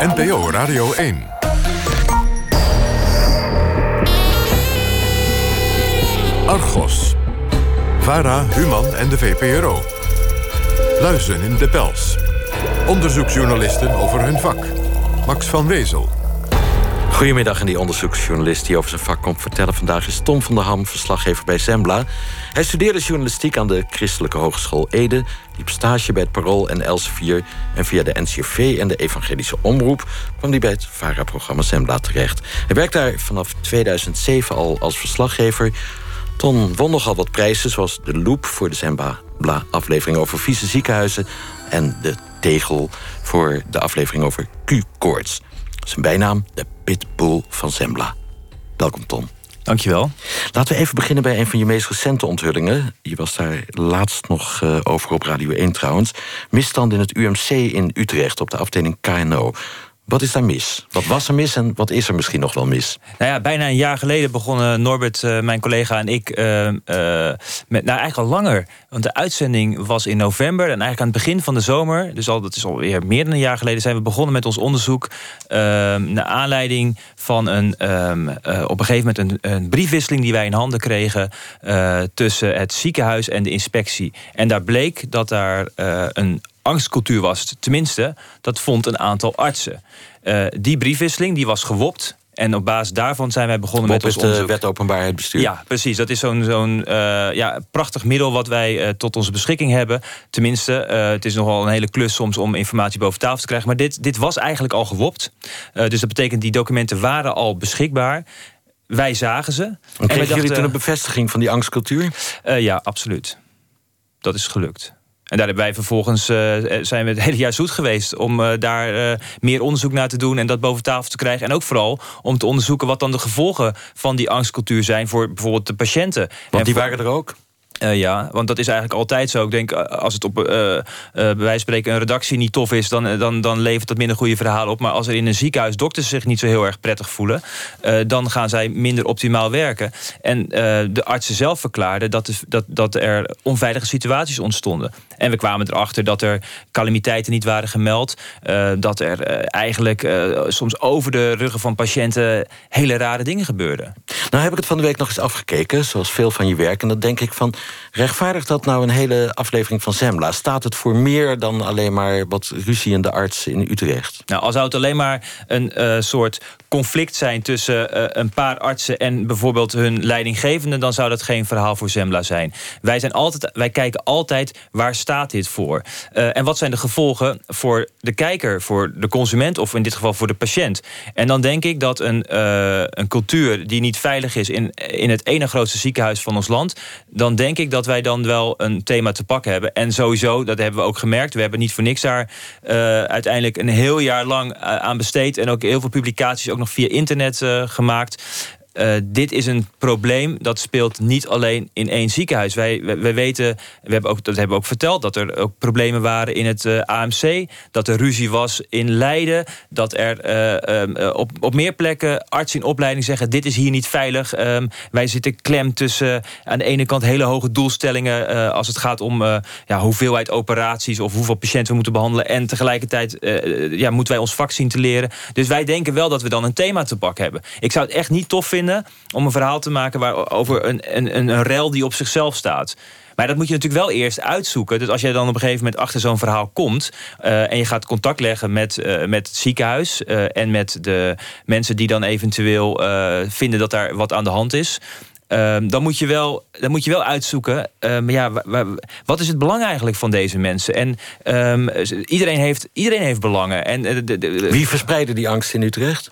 NPO Radio 1. Argos. VARA, Human en de VPRO. Luizen in de pels. Onderzoeksjournalisten over hun vak. Max van Wezel. Goedemiddag en die onderzoeksjournalist die over zijn vak komt vertellen vandaag is Tom van der Ham, verslaggever bij Zembla. Hij studeerde journalistiek aan de Christelijke Hogeschool Ede, liep stage bij het Parool en Elsevier en via de NCRV en de Evangelische Omroep kwam hij bij het VARA-programma Zembla terecht. Hij werkt daar vanaf 2007 al als verslaggever. Ton won nogal wat prijzen, zoals de Loop voor de Zembla-aflevering over vieze ziekenhuizen en de Tegel voor de aflevering over Q-koorts. Zijn bijnaam, de Pitbull van Zembla. Welkom, Tom. Dankjewel. Laten we even beginnen bij een van je meest recente onthullingen. Je was daar laatst nog uh, over op Radio 1 trouwens. Misstand in het UMC in Utrecht op de afdeling KNO. Wat is daar mis? Wat was er mis en wat is er misschien nog wel mis? Nou ja, bijna een jaar geleden begonnen Norbert, uh, mijn collega en ik... Uh, uh, met, nou eigenlijk al langer. Want de uitzending was in november en eigenlijk aan het begin van de zomer... dus al, dat is alweer meer dan een jaar geleden... zijn we begonnen met ons onderzoek... Ehm, naar aanleiding van een, um, op een gegeven moment een, een, briefwisseling... die wij in handen kregen tussen het ziekenhuis en de inspectie. En daar bleek dat daar een angstcultuur was. Tenminste, dat vond een aantal artsen. Uh, die briefwisseling die was gewopt. En op basis daarvan zijn wij begonnen met ons onderzoek. de wet openbaarheid bestuur. Ja, precies. Dat is zo'n zo'n uh, ja, prachtig middel wat wij uh, tot onze beschikking hebben. Tenminste, het is nogal een hele klus soms om informatie boven tafel te krijgen. Maar dit, dit was eigenlijk al gewopt. dus dat betekent die documenten waren al beschikbaar. Wij zagen ze. En, en kregen jullie toen een bevestiging van die angstcultuur? ja, absoluut. Dat is gelukt. En daar hebben wij vervolgens uh, zijn we het hele jaar zoet geweest om uh, daar uh, meer onderzoek naar te doen en dat boven tafel te krijgen. En ook vooral om te onderzoeken wat dan de gevolgen van die angstcultuur zijn voor bijvoorbeeld de patiënten. Want die voor... waren er ook? Uh, ja, want dat is eigenlijk altijd zo. Ik denk, als het op uh, bij wijze van spreken een redactie niet tof is... Dan, dan, dan levert dat minder goede verhalen op. Maar als er in een ziekenhuis dokters zich niet zo heel erg prettig voelen... dan gaan zij minder optimaal werken. En de artsen zelf verklaarden dat, dat, dat er onveilige situaties ontstonden. En we kwamen erachter dat er calamiteiten niet waren gemeld. dat er eigenlijk soms over de ruggen van patiënten... hele rare dingen gebeurden. Nou heb ik het van de week nog eens afgekeken, zoals veel van je werk. En dan denk ik van... Rechtvaardigt dat nou een hele aflevering van Zembla? Staat het voor meer dan alleen maar wat ruzie in de arts in Utrecht? Nou, al zou het alleen maar een uh, soort conflict zijn tussen uh, een paar artsen en bijvoorbeeld hun leidinggevende, dan zou dat geen verhaal voor Zembla zijn. Wij, zijn altijd, wij kijken altijd waar staat dit voor? Uh, en wat zijn de gevolgen voor de kijker, voor de consument of in dit geval voor de patiënt? En dan denk ik dat een, een cultuur die niet veilig is in, in het ene grootste ziekenhuis van ons land, dan denk ik dat wij dan wel een thema te pakken hebben. En sowieso, dat hebben we ook gemerkt. We hebben niet voor niks daar uh, uiteindelijk een heel jaar lang aan besteed. En ook heel veel publicaties ook nog via internet uh, gemaakt. Uh, dit is een probleem dat speelt niet alleen in één ziekenhuis. Wij, wij, weten, we hebben ook, dat hebben we ook verteld, dat er ook problemen waren in het uh, AMC. Dat er ruzie was in Leiden. Dat er uh, um, op, op meer plekken artsen in opleiding zeggen... dit is hier niet veilig. Um, wij zitten klem tussen aan de ene kant hele hoge doelstellingen... als het gaat om ja, hoeveelheid operaties of hoeveel patiënten we moeten behandelen. En tegelijkertijd ja, moeten wij ons vak zien te leren. Dus wij denken wel dat we dan een thema te pakken hebben. Ik zou het echt niet tof vinden om een verhaal te maken waar, over een, een, een, rel die op zichzelf staat. Maar dat moet je natuurlijk wel eerst uitzoeken. Dus als jij dan op een gegeven moment achter zo'n verhaal komt... Uh, en je gaat contact leggen met, uh, met het ziekenhuis... Uh, en met de mensen die dan eventueel vinden dat daar wat aan de hand is... Ehm, dan, moet je wel, dan moet je wel uitzoeken... maar ja, wat is het belang eigenlijk van deze mensen? En um, iedereen, heeft, iedereen heeft belangen. En, Wie verspreidde die angst in Utrecht?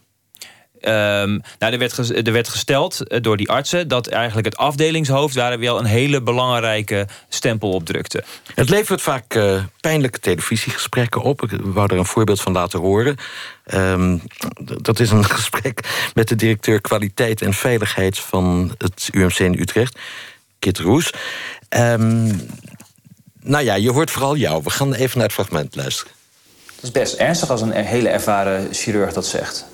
Um, nou, er, werd er werd gesteld eh, door die artsen dat eigenlijk het afdelingshoofd daar wel een hele belangrijke stempel op drukte. Het levert vaak uh, pijnlijke televisiegesprekken op. Ik wou er een voorbeeld van laten horen. Um, dat is een gesprek met de directeur kwaliteit en veiligheid van het UMC in Utrecht, Kit Roes. Um, nou ja, je hoort vooral jou. We gaan even naar het fragment luisteren. Het is best ernstig als een hele ervaren chirurg dat zegt.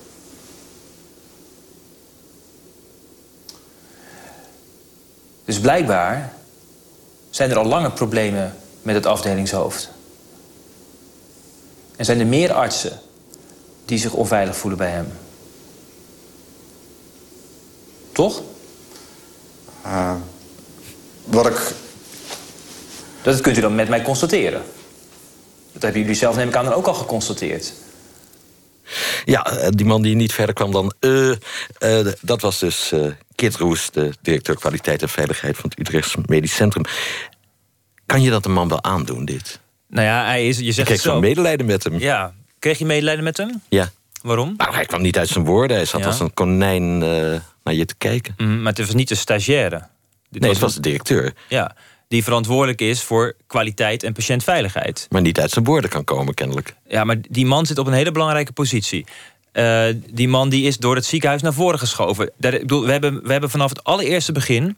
Dus blijkbaar zijn er al lange problemen met het afdelingshoofd. En zijn er meer artsen die zich onveilig voelen bij hem. Toch? Uh, wat ik... Dat kunt u dan met mij constateren. Dat hebben jullie zelf, neem ik aan, dan ook al geconstateerd. Ja, eh, die man die niet verder kwam dan... Uh, uh, dat was dus uh, Kit Roes, de directeur kwaliteit en veiligheid... van het Utrechts Medisch Centrum. Kan je dat een man wel aandoen, dit? Nou ja, hij is, je zegt ik kreeg zo. medelijden met hem. Ja. Kreeg je medelijden met hem? Ja. Waarom? Nou, hij kwam niet uit zijn woorden. Hij zat Ja. als een konijn naar je te kijken. Mhm, maar het was niet de stagiaire. Dit Nee, het was de directeur. Ja, die verantwoordelijk is voor kwaliteit en patiëntveiligheid. Maar niet uit zijn woorden kan komen, kennelijk. Ja, maar die man zit op een hele belangrijke positie. Eh, die man die is door het ziekenhuis naar voren geschoven. Ik bedoel, we, hebben, we hebben vanaf het allereerste begin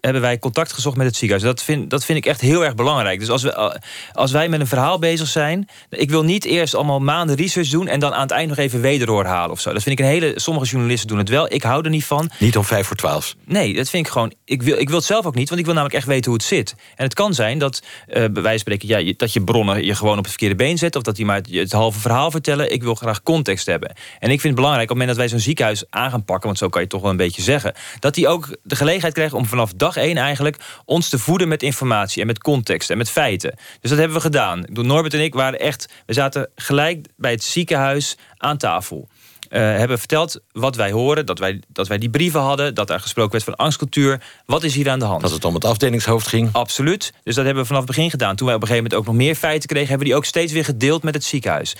hebben wij contact gezocht met het ziekenhuis. Dat vind, dat vind ik echt heel erg belangrijk. Dus als, we, als wij met een verhaal bezig zijn... ik wil niet eerst allemaal maanden research doen... en dan aan het eind nog even wederhoor halen of zo. Dat vind ik een hele... Sommige journalisten doen het wel. Ik hou er niet van. Niet om vijf voor twaalf. Nee, dat vind ik gewoon... Ik wil, ik wil het zelf ook niet, want ik wil namelijk echt weten hoe het zit. En het kan zijn dat, uh, bij wijze van spreken... Ja, je, dat je bronnen je gewoon op het verkeerde been zet... of dat die maar het, het halve verhaal vertellen. Ik wil graag context hebben. En ik vind het belangrijk, op het moment dat wij zo'n ziekenhuis aan gaan pakken... want zo kan je toch wel een beetje zeggen... dat die ook de gelegenheid krijgen om vanaf dag één eigenlijk ons te voeden met informatie en met context en met feiten. Dus dat hebben we gedaan. Bedoel, Norbert en ik waren echt, we zaten gelijk bij het ziekenhuis aan tafel. Uh, hebben verteld wat wij horen, dat wij, dat wij die brieven hadden, dat er gesproken werd van angstcultuur. Wat is hier aan de hand? Dat het om het afdelingshoofd ging. Absoluut. Dus dat hebben we vanaf het begin gedaan. Toen wij op een gegeven moment ook nog meer feiten kregen, hebben we die ook steeds weer gedeeld met het ziekenhuis.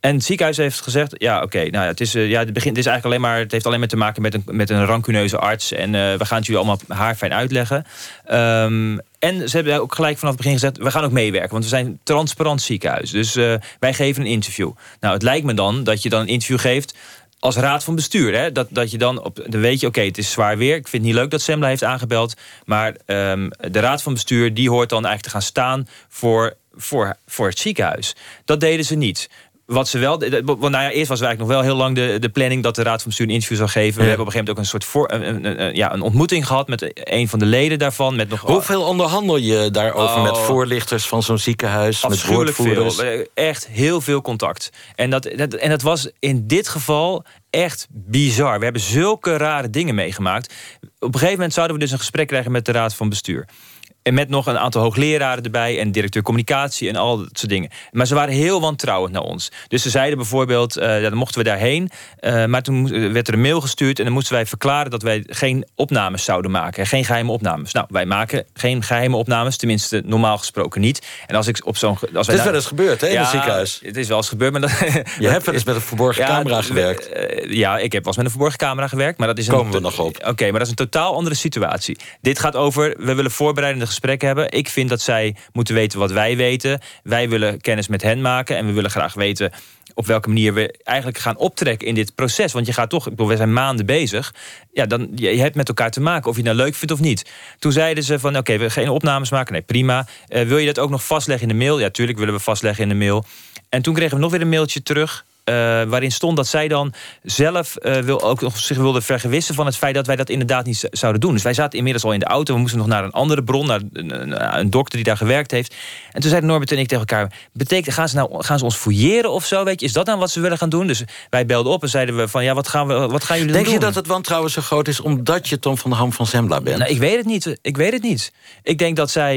En het ziekenhuis heeft gezegd: ja, oké, nou ja, het is, uh, ja, het begint, het is eigenlijk alleen maar, het heeft alleen maar te maken met een, met een rancuneuze arts. En uh, we gaan het jullie allemaal haarfijn uitleggen. Um, en ze hebben ook gelijk vanaf het begin gezegd: we gaan ook meewerken, want we zijn een transparant ziekenhuis. Dus uh, wij geven een interview. Nou, het lijkt me dan dat je dan een interview geeft als raad van bestuur. Hè? Dat, dat je dan, op, dan weet je, oké, het is zwaar weer. Ik vind het niet leuk dat Semla heeft aangebeld. Maar um, de raad van bestuur, die hoort dan eigenlijk te gaan staan voor, voor, voor het ziekenhuis. Dat deden ze niet. Wat ze wel. Want nou ja, eerst was eigenlijk nog wel heel lang de, de planning dat de Raad van Bestuur een interview zou geven. Ja. We hebben op een gegeven moment ook een soort voor, een, een, een, ja, een ontmoeting gehad met een van de leden daarvan. Met nog, Hoeveel onderhandel je daarover Oh. met voorlichters van zo'n ziekenhuis? Met Afschuwelijk veel. Echt heel veel contact. En dat, dat, en dat was in dit geval echt bizar. We hebben zulke rare dingen meegemaakt. Op een gegeven moment zouden we dus een gesprek krijgen met de Raad van Bestuur. En met nog een aantal hoogleraren erbij en directeur communicatie en al dat soort dingen. Maar ze waren heel wantrouwend naar ons. Dus ze zeiden bijvoorbeeld, uh, ja, dan mochten we daarheen. Uh, maar toen werd er een mail gestuurd en dan moesten wij verklaren dat wij geen opnames zouden maken. Geen geheime opnames. Nou, wij maken geen geheime opnames, tenminste normaal gesproken niet. En als ik op zo'n. Het is wel eens gebeurd, hè, in ja, het ziekenhuis. Het is wel eens gebeurd, maar dat, Je hebt wel eens met een verborgen ja, camera gewerkt. Uh, ja, ik heb wel eens met een verborgen camera gewerkt, maar dat is een. Komen we nog op? Oké, okay, maar dat is een totaal andere situatie. Dit gaat over, we willen voorbereidende gesprekken hebben. Ik vind dat zij moeten weten wat wij weten. Wij willen kennis met hen maken en we willen graag weten op welke manier we eigenlijk gaan optrekken in dit proces. Want je gaat toch, ik bedoel, we zijn maanden bezig. Ja, dan, je, hebt met elkaar te maken of je het nou leuk vindt of niet. Toen zeiden ze van, oké, we gaan geen opnames maken. Nee, prima. Uh, wil je dat ook nog vastleggen in de mail? Ja, tuurlijk willen we vastleggen in de mail. En toen kregen we nog weer een mailtje terug. Uh, waarin stond dat zij dan zelf uh, wil, ook nog zich wilde vergewissen van het feit dat wij dat inderdaad niet zouden doen. Dus wij zaten inmiddels al in de auto. We moesten nog naar een andere bron, naar een, een, een dokter die daar gewerkt heeft. En toen zeiden Norbert en ik tegen elkaar: betekent, gaan, ze nou, gaan ze ons fouilleren of zo? Weet je, is dat nou wat ze willen gaan doen? Dus wij belden op en zeiden we van ja, wat gaan, we, wat gaan jullie Denk doen? je dat het wantrouwen zo groot is omdat je Tom van der Ham van Zembla bent? Nou, ik weet het niet. Ik weet het niet. Ik denk dat zij.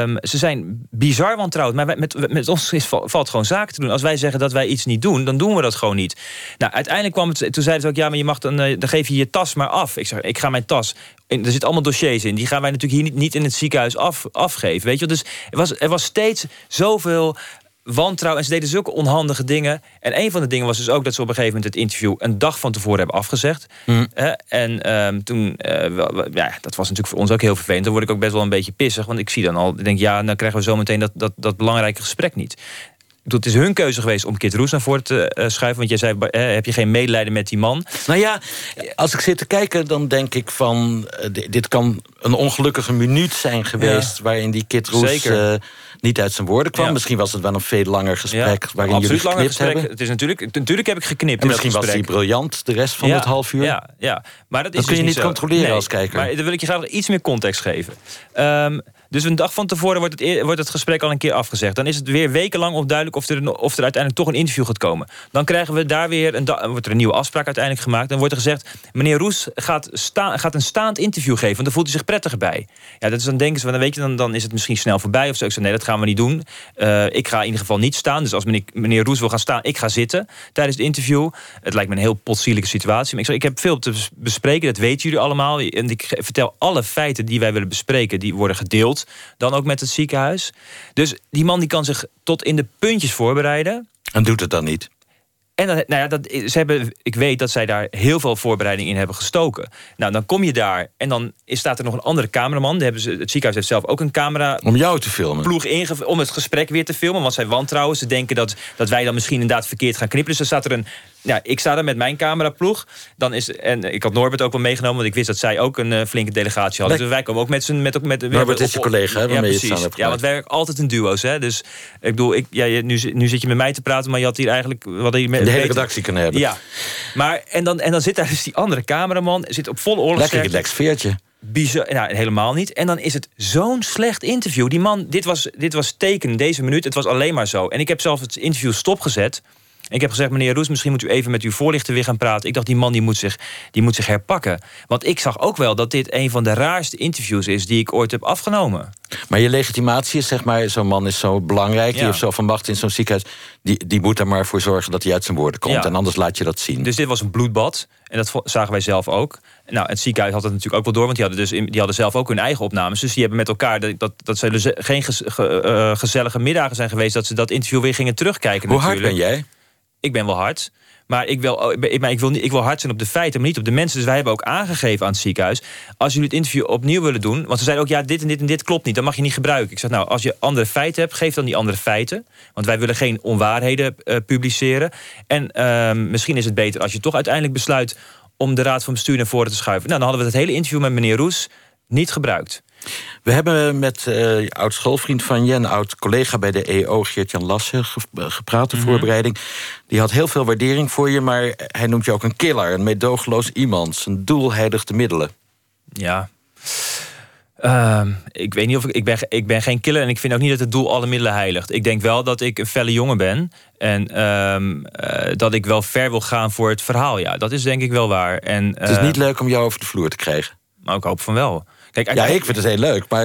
Um, ze zijn bizar wantrouwd. Maar met, met, met ons is, valt gewoon zaken te doen. Als wij zeggen dat wij iets niet doen, dan doen we dat gewoon niet. Nou, uiteindelijk kwam het. Toen zeiden ze ook: ja, maar je mag dan, dan geef je je tas maar af. Ik zeg: ik ga mijn tas. Er zitten allemaal dossiers in. Die gaan wij natuurlijk hier niet, niet in het ziekenhuis af, afgeven. Weet je? Dus er was, er was steeds zoveel wantrouwen. En ze deden zulke onhandige dingen. En een van de dingen was dus ook dat ze op een gegeven moment het interview een dag van tevoren hebben afgezegd. Mm. Uh, en um, toen, uh, wel, ja, dat was natuurlijk voor ons ook heel vervelend. Dan word ik ook best wel een beetje pissig. Want ik zie dan al, ik denk ja, dan krijgen we zo meteen dat, dat, dat belangrijke gesprek niet. Het is hun keuze geweest om Kit Roes naar voren te uh, schuiven. Want jij zei, uh, heb je geen medelijden met die man? Nou ja, als ik zit te kijken, dan denk ik van... Uh, dit kan een ongelukkige minuut zijn geweest... waarin die Kit Roes uh, niet uit zijn woorden kwam. Misschien was het wel een veel langer gesprek ja, waarin jullie geknipt hebben. Het is natuurlijk, natuurlijk heb ik geknipt. En misschien was hij briljant de rest van het half uur. Ja, ja. maar dat, is dat kun dus je niet controleren als kijker. Maar dan wil ik je graag iets meer context geven. Um, dus een dag van tevoren wordt het, wordt het gesprek al een keer afgezegd. Dan is het weer wekenlang onduidelijk of er, of er uiteindelijk toch een interview gaat komen. Dan krijgen we daar weer een, wordt er een nieuwe afspraak uiteindelijk gemaakt. Dan wordt er gezegd: meneer Roes gaat, sta, gaat een staand interview geven. Want dan voelt hij zich prettiger bij. Ja, dat is dan denken ze, dan weet je, dan, dan is het misschien snel voorbij of zo. Ik nee, dat gaan we niet doen. Uh, ik ga in ieder geval niet staan. Dus als meneer, meneer Roes wil gaan staan, ik ga zitten tijdens het interview. Het lijkt me een heel potsierlijke situatie. Maar ik, zei, ik heb veel te bespreken, dat weten jullie allemaal. En ik vertel alle feiten die wij willen bespreken, die worden gedeeld. Dan ook met het ziekenhuis. Dus die man die kan zich tot in de puntjes voorbereiden. En doet het dan niet? En dan, nou ja, dat, ze hebben, ik weet dat zij daar heel veel voorbereiding in hebben gestoken. Nou, dan kom je daar en dan staat er nog een andere cameraman. Hebben ze, het ziekenhuis heeft zelf ook een camera. Om jou te filmen? Ploeg inge, om het gesprek weer te filmen. Want zij wantrouwen. Ze denken dat, dat wij dan misschien inderdaad verkeerd gaan knippen. Dus er staat er een ja, ik sta daar met mijn cameraploeg. Dan is, en ik had Norbert ook wel meegenomen, want ik wist dat zij ook een uh, flinke delegatie hadden. Dus wij komen ook met z'n. Met, met, Norbert is je collega, hè, ja, precies. Je ja, want wij werken altijd in duo's. Hè. Dus ik bedoel, ik, ja, nu, nu zit je met mij te praten, maar je had hier eigenlijk. Wat met, de hele redactie kunnen hebben. Ja, maar en dan, en dan zit daar dus die andere cameraman, zit op volle oorlog. Lekker relaxed veertje. Bizar, nou, helemaal niet. En dan is het zo'n slecht interview. Die man, dit was, dit was teken deze minuut. Het was alleen maar zo. En ik heb zelf het interview stopgezet ik heb gezegd, meneer Roes, misschien moet u even met uw voorlichter weer gaan praten. Ik dacht, die man die moet, zich, die moet zich herpakken. Want ik zag ook wel dat dit een van de raarste interviews is... die ik ooit heb afgenomen. Maar je legitimatie is, zeg maar, zo'n man is zo belangrijk... die heeft zoveel macht in zo'n ziekenhuis... Die, die moet er maar voor zorgen dat hij uit zijn woorden komt. En anders laat je dat zien. Dus dit was een bloedbad. En dat zagen wij zelf ook. Nou, het ziekenhuis had het natuurlijk ook wel door... want die hadden, dus die hadden zelf ook hun eigen opnames. Dus die hebben met elkaar... dat, dat, dat ze dus geen eh, gezellige middagen zijn geweest... dat ze dat interview weer gingen terugkijken Hoe hard ben jij? Ik ben wel hard. Maar ik wil, oh, wil niet, ik wil hard zijn op de feiten, maar niet op de mensen. Dus wij hebben ook aangegeven aan het ziekenhuis... als jullie het interview opnieuw willen doen... want ze zeiden ook, ja, dit en dit en dit klopt niet. Dat mag je niet gebruiken. Ik zeg, nou, als je andere feiten hebt, geef dan die andere feiten. Want wij willen geen onwaarheden uh, publiceren. En uh, misschien is het beter als je toch uiteindelijk besluit... om de raad van bestuur naar voren te schuiven. Nou, dan hadden we het hele interview met meneer Roes niet gebruikt. We hebben met uh, oud schoolvriend van je... en oud collega bij de EO, Geert-Jan Lassen, gepraat... de mhm. voorbereiding. Die had heel veel waardering voor je... maar hij noemt je ook een killer, een meedogenloos iemand. Een doel heiligt de middelen. Ja... Uh, ik weet niet of ik, ik, ben, ik ben geen killer en ik vind ook niet dat het doel alle middelen heiligt. Ik denk wel dat ik een felle jongen ben en uh, dat ik wel ver wil gaan voor het verhaal. Ja, dat is denk ik wel waar. En, het is niet leuk om jou over de vloer te krijgen. Maar ik hoop van wel. Kijk, ja, ik vind het heel leuk, maar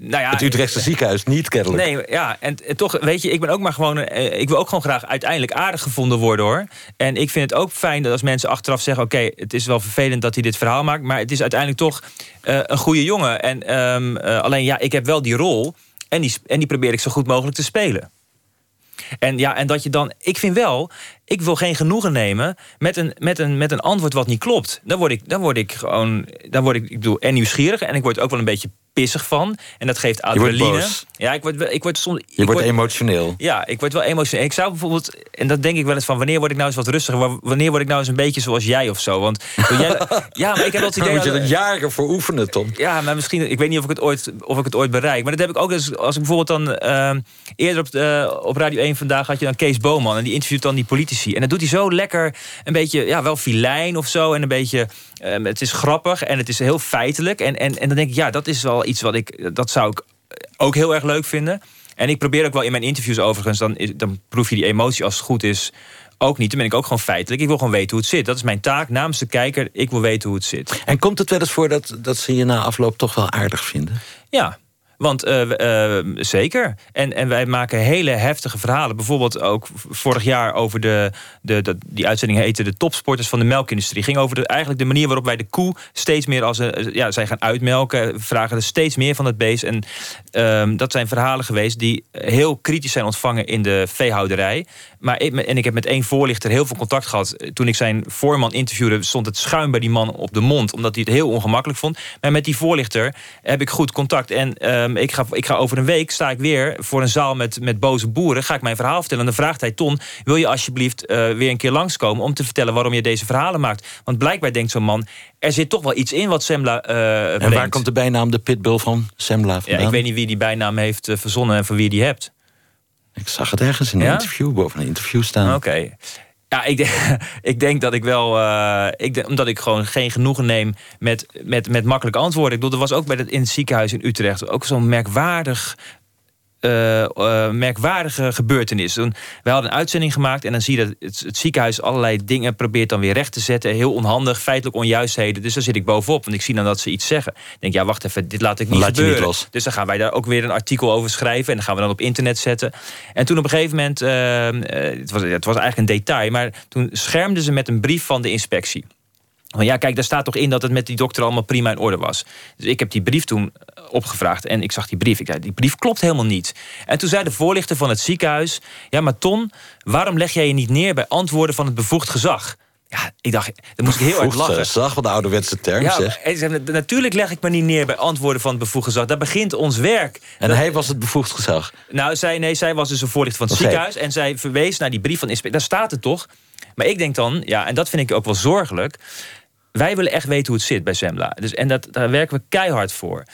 nou ja, het Utrechtse ziekenhuis niet kennelijk. Nee, ja, en, toch, weet je, ik ben ook maar gewoon... Eh, ik wil ook gewoon graag uiteindelijk aardig gevonden worden, hoor. En ik vind het ook fijn dat als mensen achteraf zeggen... oké, het is wel vervelend dat hij dit verhaal maakt... maar het is uiteindelijk toch uh, een goede jongen. En um, uh, alleen, ja, ik heb wel die rol... En die, en die probeer ik zo goed mogelijk te spelen. En ja, en dat je dan. Ik vind wel, ik wil geen genoegen nemen met een, met een, met een antwoord wat niet klopt. Dan word ik, dan word ik gewoon. Dan word ik, ik bedoel, en nieuwsgierig. En ik word ook wel een beetje pissig van. En dat geeft adrenaline. Ja, ik word, ik word soms. Je wordt emotioneel. Ja, ik word wel emotioneel. Ik zou bijvoorbeeld, en dat denk ik wel eens van, wanneer word ik nou eens wat rustiger? Wanneer word ik nou eens een beetje zoals jij of zo? Want jij, ja, maar ik heb het idee. moet je er jaren voor oefenen, Tom. Ja, maar misschien, ik weet niet of ik het ooit, of ik het ooit bereik. Maar dat heb ik ook eens, als ik bijvoorbeeld dan uh, eerder op, uh, op Radio 1 vandaag had je dan Kees Boman en die interviewt dan die politici. En dat doet hij zo lekker, een beetje, ja, wel filijn of zo. En een beetje, uh, het is grappig en het is heel feitelijk. En, en, en dan denk ik, ja, dat is wel iets wat ik, dat zou ik ook heel erg leuk vinden. En ik probeer ook wel in mijn interviews overigens, dan, dan proef je die emotie als het goed is ook niet. Dan ben ik ook gewoon feitelijk. Ik wil gewoon weten hoe het zit. Dat is mijn taak namens de kijker. Ik wil weten hoe het zit. En komt het wel eens voor dat, dat ze je na afloop toch wel aardig vinden? Ja, want uh, zeker. En, en wij maken hele heftige verhalen. Bijvoorbeeld ook vorig jaar over de, de, die uitzending heette de topsporters van de melkindustrie. Ging over de, eigenlijk de manier waarop wij de koe steeds meer als ja, zij gaan uitmelken, vragen er steeds meer van het beest. En um, dat zijn verhalen geweest die heel kritisch zijn ontvangen in de veehouderij. Maar en ik heb met één voorlichter heel veel contact gehad. Toen ik zijn voorman interviewde, stond het schuim bij die man op de mond, omdat hij het heel ongemakkelijk vond. Maar met die voorlichter heb ik goed contact. En uh, ehm, ik, ga, ik ga over een week sta ik weer voor een zaal met, met boze boeren. Ga ik mijn verhaal vertellen. En dan vraagt hij Ton: Wil je alsjeblieft eh, weer een keer langskomen om te vertellen waarom je deze verhalen maakt? Want blijkbaar denkt zo'n man: er zit toch wel iets in wat Semla. Uh, en waar komt de bijnaam de Pitbull van Semla vandaan? Ja, ik weet niet wie die bijnaam heeft verzonnen en van wie die hebt. Ik zag het ergens in een interview boven een interview staan. Oké. Ja, ik denk, ik denk dat ik wel. Uh, ik denk, omdat ik gewoon geen genoegen neem met, met, met makkelijke antwoorden. Ik bedoel, er was ook bij het, in het ziekenhuis in Utrecht ook zo'n merkwaardig uh, merkwaardige gebeurtenis. Toen, wij hadden een uitzending gemaakt en dan zie je dat het, het, ziekenhuis allerlei dingen probeert dan weer recht te zetten. Heel onhandig, feitelijk onjuistheden. Dus daar zit ik bovenop, want ik zie dan dat ze iets zeggen. Ik denk, ja, wacht even, dit laat ik niet laat gebeuren. Niet dus dan gaan wij daar ook weer een artikel over schrijven en dan gaan we dan op internet zetten. En toen op een gegeven moment, uh, het, was, het was eigenlijk een detail, maar toen schermden ze met een brief van de inspectie. Maar ja, kijk, daar staat toch in dat het met die dokter allemaal prima in orde was. Dus ik heb die brief toen eh, opgevraagd en ik zag die brief. Ik zei, die brief klopt helemaal niet. En toen zei de voorlichter van het ziekenhuis... ja, maar Ton, waarom leg jij je niet neer bij antwoorden van het bevoegd gezag? Ja, ik dacht, dan moest ik heel erg lachen. Gezag, wat de ouderwetse term ja, zeg. Natuurlijk leg ik me niet neer bij antwoorden van het bevoegd gezag. Daar begint ons werk. En hij was het bevoegd gezag? Nou, zij, nee, zij was dus een voorlichter van het ziekenhuis... en zij verwees naar die brief van inspecteur. Daar staat het toch? Maar ik denk dan, ja, en dat vind ik ook wel zorgelijk wij willen echt weten hoe het zit bij Zembla. Dus, en dat, daar werken we keihard voor.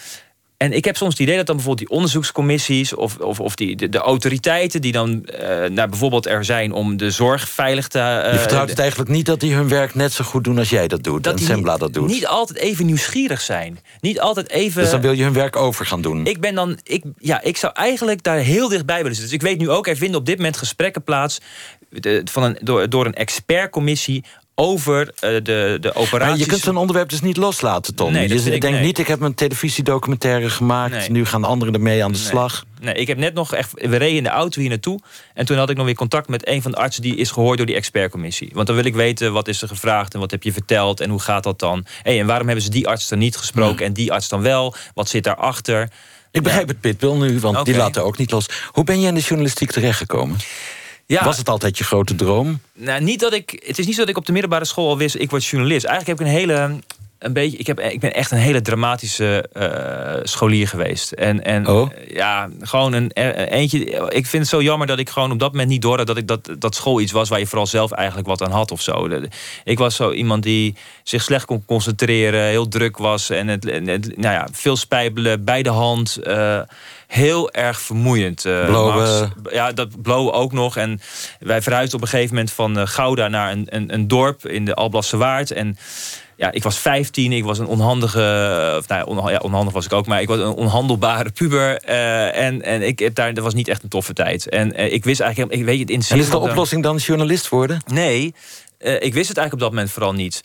En ik heb soms het idee dat dan bijvoorbeeld die onderzoekscommissies of, of, of die, de, autoriteiten die dan uh, nou, bijvoorbeeld er zijn om de zorg veilig te. Uh, je vertrouwt het eigenlijk niet dat die hun werk net zo goed doen als jij dat doet. Dat en Sembla dat doet. Niet altijd even nieuwsgierig zijn. Niet altijd even. Dus dan wil je hun werk over gaan doen. Ik ben dan. Ik, ja, ik zou eigenlijk daar heel dichtbij willen zitten. Dus ik weet nu ook, er vinden op dit moment gesprekken plaats. De, van een, door, door een expertcommissie over uh, de, de operaties. je kunt zo'n onderwerp dus niet loslaten, Tom. Nee, je denkt niet, ik heb een televisiedocumentaire gemaakt... nu gaan anderen ermee aan de slag. Nee, ik heb net nog echt... We reden in de auto hier naartoe... en toen had ik nog weer contact met een van de artsen... die is gehoord door die expertcommissie. Want dan wil ik weten, wat is er gevraagd... en wat heb je verteld en hoe gaat dat dan? Hey, en waarom hebben ze die arts dan niet gesproken... en die arts dan wel? Wat zit daarachter? Ik begrijp het Pitbull nu, want die laten ook niet los. Hoe ben je in de journalistiek terechtgekomen? Ja. Was het altijd je grote droom? Nou, niet dat ik, het is niet zo dat ik op de middelbare school al wist... ik word journalist. Eigenlijk heb ik een hele een beetje, ik, heb, ik ben echt een hele dramatische uh, scholier geweest. En, en oh. ja, gewoon een eentje. Ik vind het zo jammer dat ik gewoon op dat moment niet door had dat ik dat, dat school iets was waar je vooral zelf eigenlijk wat aan had of zo. Ik was zo iemand die zich slecht kon concentreren, heel druk was en het, nou ja, veel spijbelen bij de hand. Uh, heel erg vermoeiend. Uh, Ja, dat blowen ook nog. En wij verhuisden op een gegeven moment van Gouda naar een, een, een dorp in de Alblasse Waard. En ja, ik was 15, ik was een onhandige, of nou ja, onhandig was ik ook, maar ik was een onhandelbare puber. Uh, en en ik daar, dat was niet echt een toffe tijd. En uh, ik wist eigenlijk, ik weet het in En is de oplossing dan journalist worden? Nee, uh, ik wist het eigenlijk op dat moment vooral niet.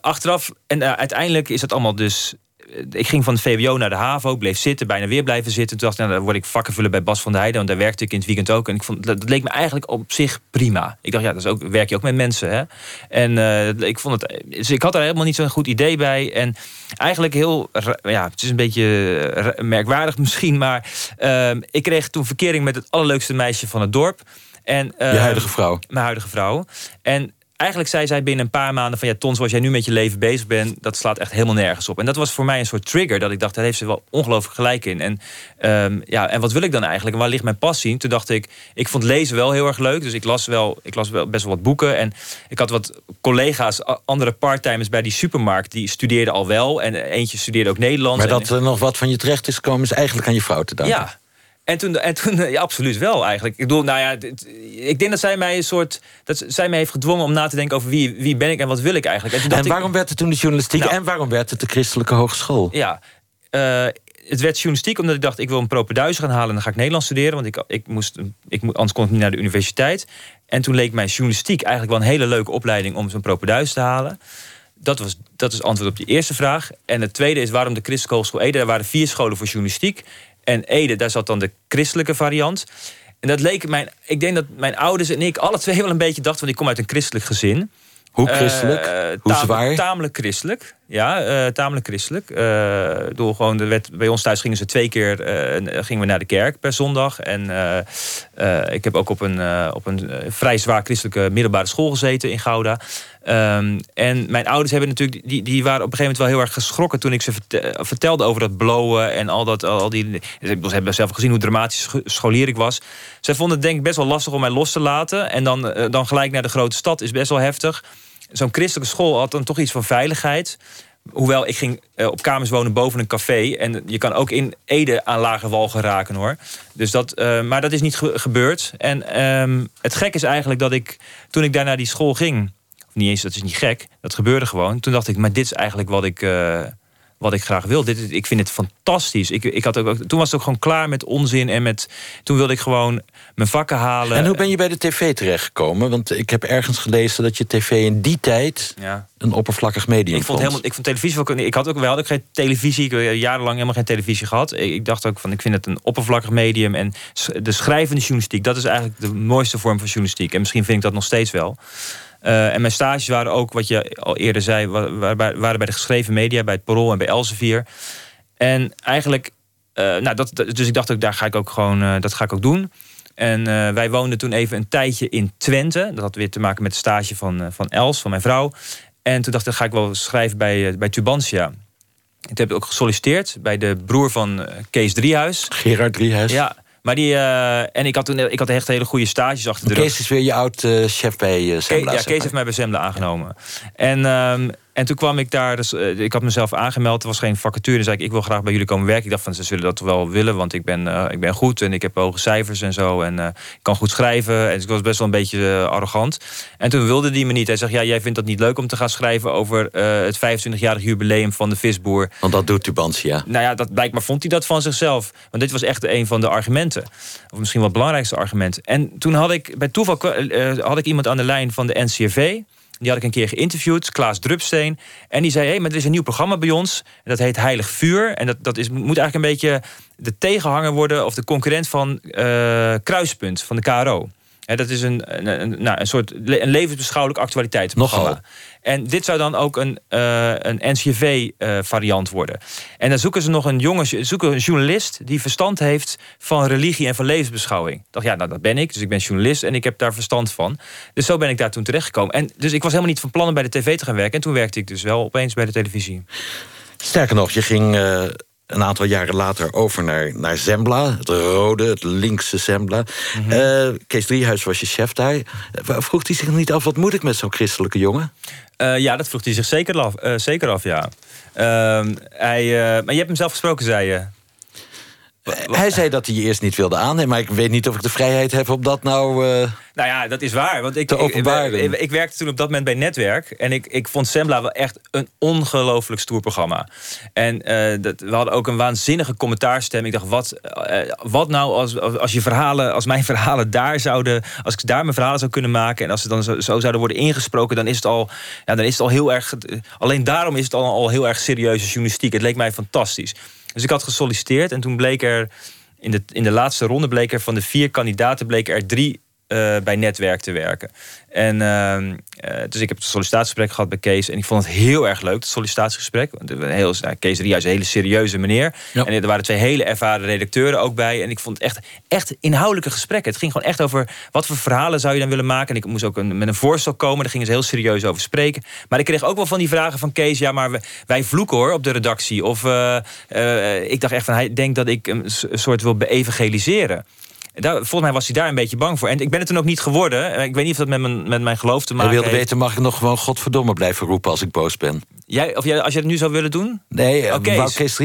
achteraf, en uiteindelijk is het allemaal dus eh, ik ging van het VWO naar de HAVO, bleef zitten, bijna weer blijven zitten. Toen dacht ik, nou, dan word ik vakken vullen bij Bas van der Heijden, want daar werkte ik in het weekend ook. En ik vond, dat, leek me eigenlijk op zich prima. Ik dacht, ja, dat is ook, werk je ook met mensen. Hè? En uh, ik vond het, dus ik had daar helemaal niet zo'n goed idee bij. En eigenlijk heel, ja, het is een beetje merkwaardig misschien, maar uh, ik kreeg toen verkering met het allerleukste meisje van het dorp. En, uh, Je huidige vrouw? Mijn huidige vrouw. En eigenlijk zei zij binnen een paar maanden van ja, Ton, zoals jij nu met je leven bezig bent, dat slaat echt helemaal nergens op. En dat was voor mij een soort trigger dat ik dacht, daar heeft ze wel ongelooflijk gelijk in. En um, ja, en wat wil ik dan eigenlijk? En waar ligt mijn passie? Toen dacht ik, ik vond lezen wel heel erg leuk, dus ik las wel, ik las wel best wel wat boeken en ik had wat collega's, andere parttimers bij die supermarkt, die studeerden al wel en eentje studeerde ook Nederlands. Maar dat er nog wat van je terecht is gekomen, is eigenlijk aan je vrouw te danken. Ja, en toen, en toen ja, absoluut wel eigenlijk. Ik bedoel, nou ja, ik denk dat zij mij een soort. dat zij mij heeft gedwongen om na te denken over wie, wie ben ik en wat wil ik eigenlijk. En, waarom werd het toen de journalistiek nou. en waarom werd het de christelijke hogeschool? Ja, uh, het werd journalistiek omdat ik dacht, ik wil een propeduis gaan halen en dan ga ik Nederlands studeren. Want ik, ik moest, ik, anders kon ik niet naar de universiteit. En toen leek mij journalistiek eigenlijk wel een hele leuke opleiding om zo'n propeduis te halen. Dat, was, dat is antwoord op die eerste vraag. En het tweede is waarom de Christelijke Hogeschool Ede. Er waren vier scholen voor journalistiek. En Ede, daar zat dan de christelijke variant. En dat leek mijn. Ik denk dat mijn ouders en ik alle twee wel een beetje dachten. Want ik kom uit een christelijk gezin. Hoe christelijk? Uh, Hoe zwaar? Tamelijk christelijk. Ja, uh, tamelijk christelijk. Uh, door gewoon de wet, bij ons thuis gingen ze twee keer uh, gingen we naar de kerk per zondag. En ik heb ook op een, op een vrij zwaar christelijke middelbare school gezeten in Gouda. Um, en mijn ouders hebben natuurlijk, die, die waren op een gegeven moment wel heel erg geschrokken toen ik ze vertelde over dat blowen en al dat. Al die, ze hebben zelf gezien hoe dramatisch scholier ik was. Zij vonden het denk ik best wel lastig om mij los te laten. En dan, dan gelijk naar de grote stad is best wel heftig zo'n christelijke school had dan toch iets van veiligheid. Hoewel, ik ging eh, op kamers wonen boven een café. En je kan ook in Ede aan lage wal geraken hoor. Dus dat, uh, maar dat is niet gebeurd. En um, het gek is eigenlijk dat ik, toen ik daar naar die school ging... Of niet eens, dat is niet gek, dat gebeurde gewoon. Toen dacht ik, maar dit is eigenlijk wat ik... Uh, wat ik graag wil. Dit, ik vind het fantastisch. Ik, ik had ook, toen was het ook gewoon klaar met onzin. En met, toen wilde ik gewoon mijn vakken halen. En hoe ben je bij de tv terechtgekomen? Want ik heb ergens gelezen dat je tv in die tijd ja. een oppervlakkig medium ik vond. Helemaal, ik vond televisie ook. Ik had ook wel ook geen televisie. Ik heb jarenlang helemaal geen televisie gehad. Ik, dacht ook van ik vind het een oppervlakkig medium. En de schrijvende journalistiek, dat is eigenlijk de mooiste vorm van journalistiek. En misschien vind ik dat nog steeds wel. Uh, en mijn stages waren ook, wat je al eerder zei, waren bij, waren bij de geschreven media, bij het Parool en bij Elsevier. En eigenlijk, uh, nou, dat, dus ik dacht ook, daar ga ik ook gewoon, uh, dat ga ik ook doen. En wij woonden toen even een tijdje in Twente. Dat had weer te maken met de stage van, van Els, van mijn vrouw. En toen dacht ik, ga ik wel schrijven bij, bij Tubantia. Ik heb ook gesolliciteerd bij de broer van Kees Driehuis. Gerard Driehuis. Ja, maar die, uh, en ik had toen ik had echt hele goede stages achter de rug. Kees is weer je oud uh, chef bij uh, ja, Kees heeft mij bij Zembla aangenomen. En um, en toen kwam ik daar, dus, uh, ik had mezelf aangemeld, er was geen vacature. Dus zei ik, ik wil graag bij jullie komen werken. Ik dacht van, ze zullen dat wel willen, want ik ben, uh, ik ben goed en ik heb hoge cijfers en zo. En uh, ik kan goed schrijven. En ik was best wel een beetje arrogant. En toen wilde die me niet. Hij zegt, ja, jij vindt dat niet leuk om te gaan schrijven over het 25-jarig jubileum van de visboer. Want dat doet Tubantia. Nou ja, dat, blijkbaar vond hij dat van zichzelf. Want dit was echt een van de argumenten. Of misschien wel het belangrijkste argument. En toen had ik, bij toeval had ik iemand aan de lijn van de NCRV. Die had ik een keer geïnterviewd, Klaas Drupsteen. En die zei, hé, hey, maar er is een nieuw programma bij ons. En dat heet Heilig Vuur. En dat, dat is, moet eigenlijk een beetje de tegenhanger worden... of de concurrent van uh, Kruispunt, van de KRO dat is een, een, een, nou, een soort een levensbeschouwelijk actualiteitsprogramma. Nogal. En dit zou dan ook een, uh, een NCV-variant uh, worden. En dan zoeken ze nog een jongen, zoeken een journalist die verstand heeft van religie en van levensbeschouwing. Ik dacht, ja, nou dat ben ik. Dus ik ben journalist en ik heb daar verstand van. Dus zo ben ik daar toen terechtgekomen. En dus ik was helemaal niet van plan om bij de tv te gaan werken. En toen werkte ik dus wel opeens bij de televisie. Sterker nog, je ging. Uh een aantal jaren later over naar, naar Zembla. Het rode, het linkse Zembla. Mm -hmm. Kees Driehuis was je chef daar. Vroeg hij zich niet af, wat moet ik met zo'n christelijke jongen? Uh, ja, dat vroeg hij zich zeker af, uh, zeker af ja. Uh, hij, maar je hebt hem zelf gesproken, zei je. Hij zei dat hij je eerst niet wilde aannemen, maar ik weet niet of ik de vrijheid heb om dat nou. Uh, nou ja, dat is waar. Want ik, ik, ik, ik, werkte toen op dat moment bij Netwerk. En ik, ik vond Sembla wel echt een ongelooflijk stoer programma. En uh, dat, we hadden ook een waanzinnige commentaarstem. Ik dacht, wat, uh, wat nou als, als, je verhalen, als mijn verhalen daar zouden. Als ik daar mijn verhalen zou kunnen maken. En als ze dan zo, zo, zouden worden ingesproken, dan is het al. Ja, dan is het al heel erg. Alleen daarom is het al, al heel erg serieuze journalistiek. Het leek mij fantastisch. Dus ik had gesolliciteerd en toen bleek er in de, in de laatste ronde bleek er van de vier kandidaten bleek er drie uh, bij netwerk te werken. En uh, dus ik heb het sollicitatiegesprek gehad bij Kees. En ik vond het heel erg leuk, het sollicitatiegesprek. Heel, nou, Kees Ria is een hele serieuze meneer. En er waren twee hele ervaren redacteuren ook bij. En ik vond het echt, echt inhoudelijke gesprekken. Het ging gewoon echt over wat voor verhalen zou je dan willen maken. En ik moest ook een, met een voorstel komen. Daar gingen ze heel serieus over spreken. Maar ik kreeg ook wel van die vragen van Kees. Ja, maar wij vloeken hoor op de redactie. Of ik dacht echt van hij denkt dat ik een soort wil beëvangeliseren. Daar, volgens mij was hij daar een beetje bang voor. En ik ben het dan ook niet geworden. Ik weet niet of dat met mijn, met mijn geloof te maken heeft. Hij wilde weten, mag ik nog gewoon godverdomme blijven roepen als ik boos ben? Jij, of jij, als je het nu zou willen doen? Nee, oh, Kees. Kees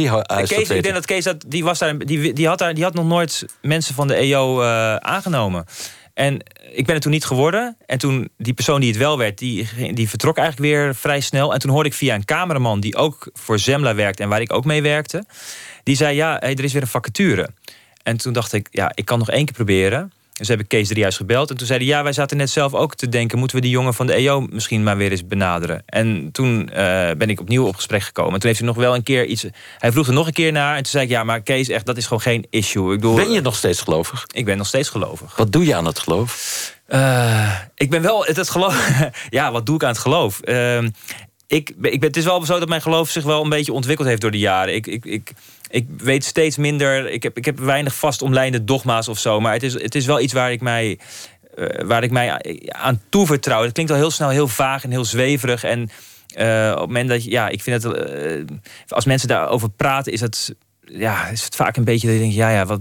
Kees, ik denk dat Kees, dat, die, was daar, die, die, had daar, die had nog nooit mensen van de EO uh, aangenomen. En ik ben het toen niet geworden. En toen die persoon die het wel werd, die, die vertrok eigenlijk weer vrij snel. En toen hoorde ik via een cameraman die ook voor Zemla werkte en waar ik ook mee werkte. Die zei, ja, hey, er is weer een vacature. En toen dacht ik, ja, ik kan nog één keer proberen. Dus heb ik Kees Driehuis gebeld. En toen zeiden ja, wij zaten net zelf ook te denken... moeten we die jongen van de EO misschien maar weer eens benaderen. En toen uh, ben ik opnieuw op gesprek gekomen. En toen heeft hij nog wel een keer iets... Hij vroeg er nog een keer naar. En toen zei ik, ja, maar Kees, echt, dat is gewoon geen issue. Ik bedoel, ben je nog steeds gelovig? Ik ben nog steeds gelovig. Wat doe je aan het geloof? Uh, ik ben wel... Het, het geloof ja, wat doe ik aan het geloof? Uh, ik, ik ben, het is wel zo dat mijn geloof zich wel een beetje ontwikkeld heeft door de jaren. Ik, ik, ik, ik weet steeds minder. Ik heb, ik heb weinig vast omlijnde dogma's of zo. Maar het is, het is wel iets waar ik mij, uh, waar ik mij aan toevertrouw. Het klinkt al heel snel heel vaag en heel zweverig. En uh, op het moment dat je, ja, ik vind het. Uh, als mensen daarover praten, is het ja, is het vaak een beetje dat je denkt, ja, ja, wat,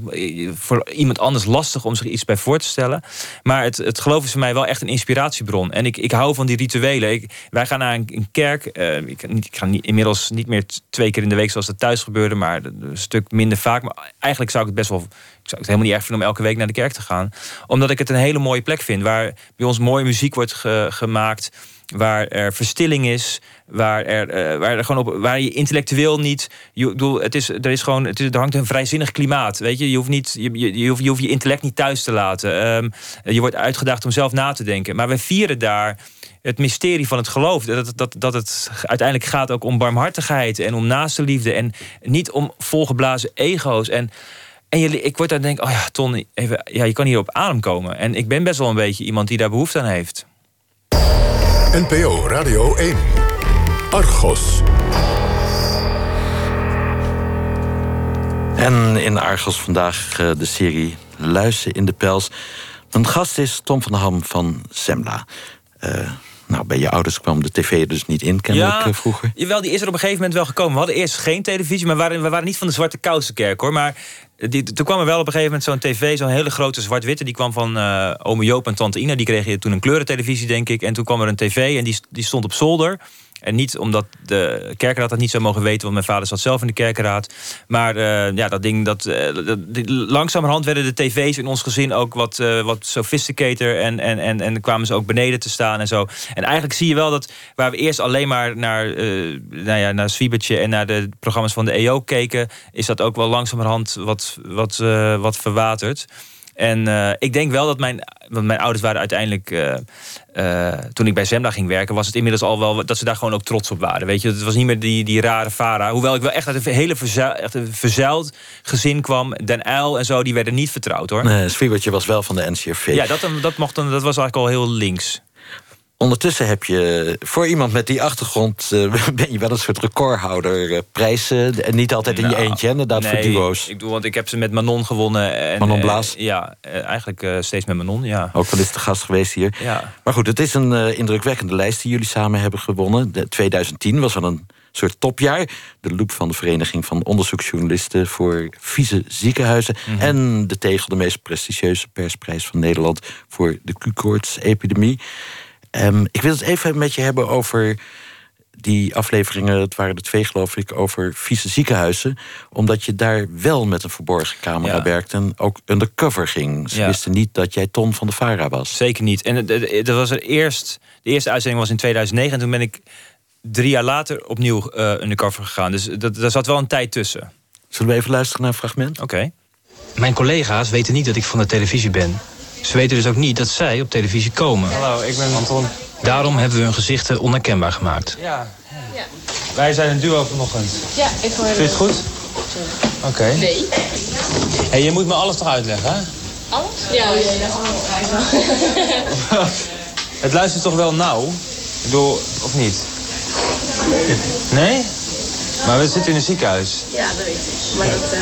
voor iemand anders lastig om zich iets bij voor te stellen. Maar het, het geloof is voor mij wel echt een inspiratiebron. En ik, ik hou van die rituelen. Ik, wij gaan naar een, kerk. Uh, ik, ik, ga niet, inmiddels niet meer twee keer in de week zoals dat thuis gebeurde, maar een stuk minder vaak. Maar eigenlijk zou ik het best wel. Ik zou het helemaal niet erg vinden om elke week naar de kerk te gaan. Omdat ik het een hele mooie plek vind. Waar bij ons mooie muziek wordt gemaakt waar er verstilling is, waar, er, uh, waar, er gewoon op, waar je intellectueel niet. Je, bedoel, het is, er, is gewoon, het is, er hangt een vrijzinnig klimaat. Weet je? Je, hoeft niet, je, je, hoeft, je intellect niet thuis te laten. Um, je wordt uitgedaagd om zelf na te denken. Maar we vieren daar het mysterie van het geloof. Dat, dat, dat het uiteindelijk gaat ook om barmhartigheid en om naaste liefde. En niet om volgeblazen ego's. En, en je, ik word daar denk, oh ja, Ton, even, ja, je kan hier op adem komen. En ik ben best wel een beetje iemand die daar behoefte aan heeft. NPO Radio 1. Argos. En in Argos vandaag uh, de serie Luizen in de Pels. Mijn gast is Tom van der Ham van Semla. Uh, nou, bij je ouders kwam de tv dus niet in, kennelijk ja, vroeger. Jawel, die is er op een gegeven moment wel gekomen. We hadden eerst geen televisie, maar we waren, we waren niet van de Zwarte Kousenkerk hoor. Maar die, toen kwam er wel op een gegeven moment zo'n tv, zo'n hele grote zwart-witte. Die kwam van uh, ome Joop en tante Ina. Die kregen toen een kleurentelevisie, denk ik. En toen kwam er een tv en die, die stond op zolder. En niet omdat de kerkenraad dat niet zou mogen weten, want mijn vader zat zelf in de kerkenraad. Maar uh, ja, dat ding, dat, uh, dat, langzamerhand werden de tv's in ons gezin ook wat, uh, wat sophisticater. En, en, en, en kwamen ze ook beneden te staan en zo. En eigenlijk zie je wel dat waar we eerst alleen maar naar, nou ja, naar Swiebertje en naar de programma's van de EO keken, is dat ook wel langzamerhand wat, wat, wat verwaterd. En uh, ik denk wel dat mijn, want mijn ouders waren uiteindelijk, uh, uh, toen ik bij Zembla ging werken, was het inmiddels al wel dat ze daar gewoon ook trots op waren. Weet je, het was niet meer die, die rare Vara. Hoewel ik wel echt uit een hele verzuil, echt een verzuild gezin kwam. Den Uil en zo, die werden niet vertrouwd hoor. Nee, Swiebertje was wel van de NCRV. Ja, dat, dat, mocht dan, dat was eigenlijk al heel links. Ondertussen heb je voor iemand met die achtergrond uh, ben je wel een soort recordhouder uh, prijzen. En niet altijd in je nou, eentje, inderdaad, nee, voor duo's. Ik doe, want ik heb ze met Manon gewonnen. En, Manon Blaas? Uh, ja, eigenlijk steeds met Manon, ja. Ook wel eens de gast geweest hier. Ja. Maar goed, het is een indrukwekkende lijst die jullie samen hebben gewonnen. De 2010 was wel een soort topjaar. De loop van de Vereniging van Onderzoeksjournalisten voor vieze ziekenhuizen. Mm -hmm. En de Tegel, de meest prestigieuze persprijs van Nederland voor de Q-koorts-epidemie. Um, ik wil het even met je hebben over die afleveringen, het waren er twee geloof ik, over vieze ziekenhuizen. Omdat je daar wel met een verborgen camera ja. werkte en ook undercover ging. Ze ja. wisten niet dat jij Ton van de Vara was. Zeker niet. En dat was er eerst, de eerste uitzending was in 2009 en toen ben ik drie jaar later opnieuw uh, undercover gegaan. Dus dat, daar zat wel een tijd tussen. Zullen we even luisteren naar een fragment? Oké. Okay. Mijn collega's weten niet dat ik van de televisie ben. Ze weten dus ook niet dat zij op televisie komen. Hallo, ik ben Anton. Daarom hebben we hun gezichten onherkenbaar gemaakt. Ja. ja. Wij zijn een duo vanochtend. Ja, ik hoor Vind je het goed? Oké. Okay. Nee. hey, je moet me alles toch uitleggen, hè? Alles? Ja, ja, ja. Het luistert toch wel nauw? Ik bedoel, of niet? Nee? Maar we zitten in een ziekenhuis. Ja, dat weet ik. Maar dat, uh,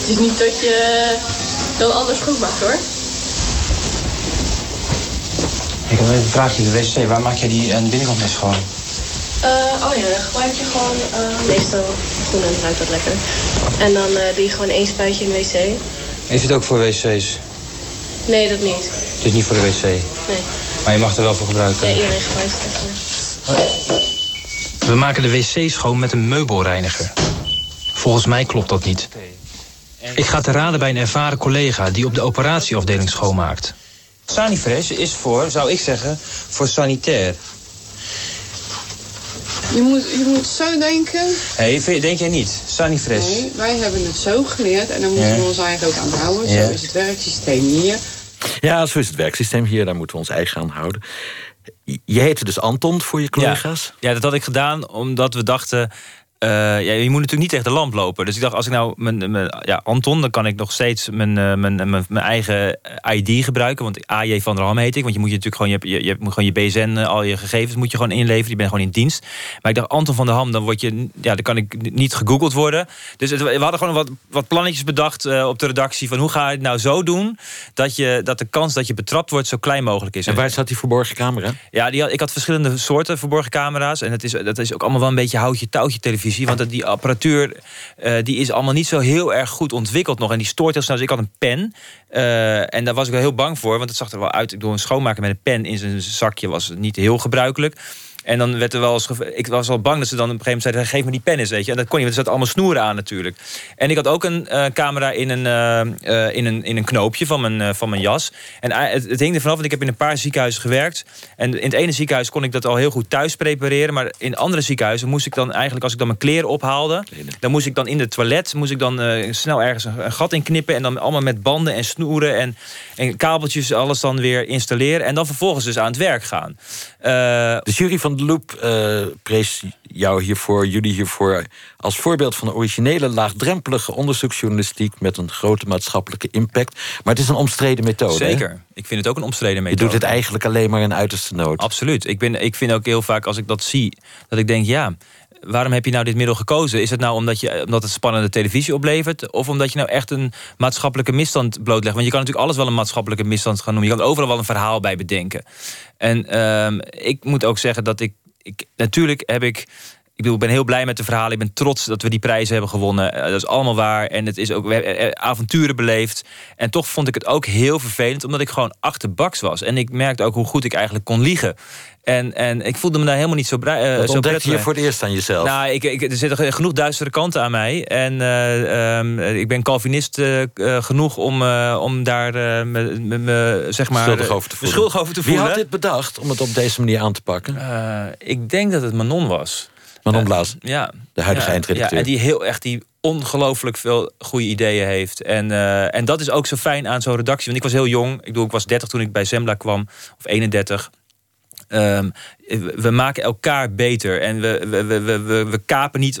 het is niet dat je dan anders goed maakt, hoor. Ik heb even een vraagje. De wc, waar maak jij die aan de binnenkant mee schoon? Uh, oh ja, dan gebruik je gewoon uh, meestal groen en ruikt dat lekker. En dan uh, doe je gewoon één spuitje in de wc. Is het ook voor wc's? Nee, dat niet. Het is niet voor de wc? Nee. Maar je mag er wel voor gebruiken? Ja, iedereen gebruikt het. We maken de wc schoon met een meubelreiniger. Volgens mij klopt dat niet. Ik ga te raden bij een ervaren collega die op de operatieafdeling schoonmaakt. Sanifresh is voor, zou ik zeggen, voor sanitair. Je moet, je moet zo denken. Hé, hey, denk jij niet? Sanifresh. Nee, wij hebben het zo geleerd en dan moeten ja. we ons eigenlijk ook aan houden. Ja. Zo is het werksysteem hier. Ja, zo is het werksysteem hier. Daar moeten we ons eigen aan houden. Je heette dus Anton voor je collega's? Ja, ja dat had ik gedaan omdat we dachten Uh, ja, je moet natuurlijk niet tegen de lamp lopen. Dus ik dacht, als ik nou mijn, mijn ja, Anton, dan kan ik nog steeds mijn, mijn, mijn, mijn eigen ID gebruiken. Want AJ van der Ham heet ik. Want je moet je natuurlijk gewoon, je, je, je moet gewoon je BSN, al je gegevens moet je gewoon inleveren. Je bent gewoon in dienst. Maar ik dacht, Anton van der Ham, dan word je, ja, dan kan ik niet gegoogeld worden. Dus het, we hadden gewoon wat, wat plannetjes bedacht uh, op de redactie van hoe ga je het nou zo doen dat, je, dat de kans dat je betrapt wordt zo klein mogelijk is. En waar zat die verborgen camera? Ja, die had, ik had verschillende soorten verborgen camera's. En het is, dat is ook allemaal wel een beetje houtje touwtje Want die apparatuur uh, die is allemaal niet zo heel erg goed ontwikkeld nog. En die stoort heel snel. Dus ik had een pen. Uh, en daar was ik wel heel bang voor. Want het zag er wel uit. Ik doe een schoonmaker met een pen in zijn zakje was niet heel gebruikelijk. En dan werd er wel eens. Ik was al bang dat ze dan op een gegeven moment zeiden: geef me die pen eens, weet je. En dat kon je, want er zaten allemaal snoeren aan natuurlijk. En ik had ook een uh, camera in een, uh, uh, in, een, in een knoopje van mijn, van mijn jas. En het, het hing er vanaf, want ik heb in een paar ziekenhuizen gewerkt. En in het ene ziekenhuis kon ik dat al heel goed thuis prepareren. Maar in andere ziekenhuizen moest ik dan eigenlijk, als ik dan mijn kleren ophaalde, dan moest ik dan in de toilet moest ik dan snel ergens een, een, gat in knippen. En dan allemaal met banden en snoeren en, en kabeltjes, alles dan weer installeren. En dan vervolgens dus aan het werk gaan. de jury van de Loop uh, prees jou hiervoor, jullie hiervoor... als voorbeeld van originele, laagdrempelige onderzoeksjournalistiek... met een grote maatschappelijke impact. Maar het is een omstreden methode. Zeker. Hè? Ik vind het ook een omstreden methode. Je doet het eigenlijk alleen maar in uiterste nood. Absoluut. Ik, ben, ik vind ook heel vaak, als ik dat zie... dat ik denk, ja waarom heb je nou dit middel gekozen? Is het nou omdat, je, omdat het spannende televisie oplevert? Of omdat je nou echt een maatschappelijke misstand blootlegt? Want je kan natuurlijk alles wel een maatschappelijke misstand gaan noemen. Je kan overal wel een verhaal bij bedenken. En uh, ik moet ook zeggen dat ik, ik... Natuurlijk heb ik ik bedoel, ik ben heel blij met de verhalen. Ik ben trots dat we die prijzen hebben gewonnen. Eh, dat is allemaal waar. En het is ook we hebben avonturen beleefd. En toch vond ik het ook heel vervelend, omdat ik gewoon achterbaks was. En ik merkte ook hoe goed ik eigenlijk kon liegen. En, en ik voelde me daar helemaal niet zo blij. Uh, zo je voor het eerst aan jezelf? Nou, ik, ik, er zitten genoeg duistere kanten aan mij. En uh, um, ik ben Calvinist uh, genoeg om, om daar me, me, me, zeg maar, schuldig over te voelen. Schuldig over te voelen. Wie had dit bedacht om het op deze manier aan te pakken? ik denk dat het Manon was. Manon Blaas, ja. de huidige ja, eindredacteur. Ja, en die heel echt die ongelooflijk veel goede ideeën heeft. En, uh, en dat is ook zo fijn aan zo'n redactie. Want ik was heel jong. Ik, bedoel, ik was 30 toen ik bij Zembla kwam. Of 31. Um, we maken elkaar beter. En we, we, we, we, we kapen niet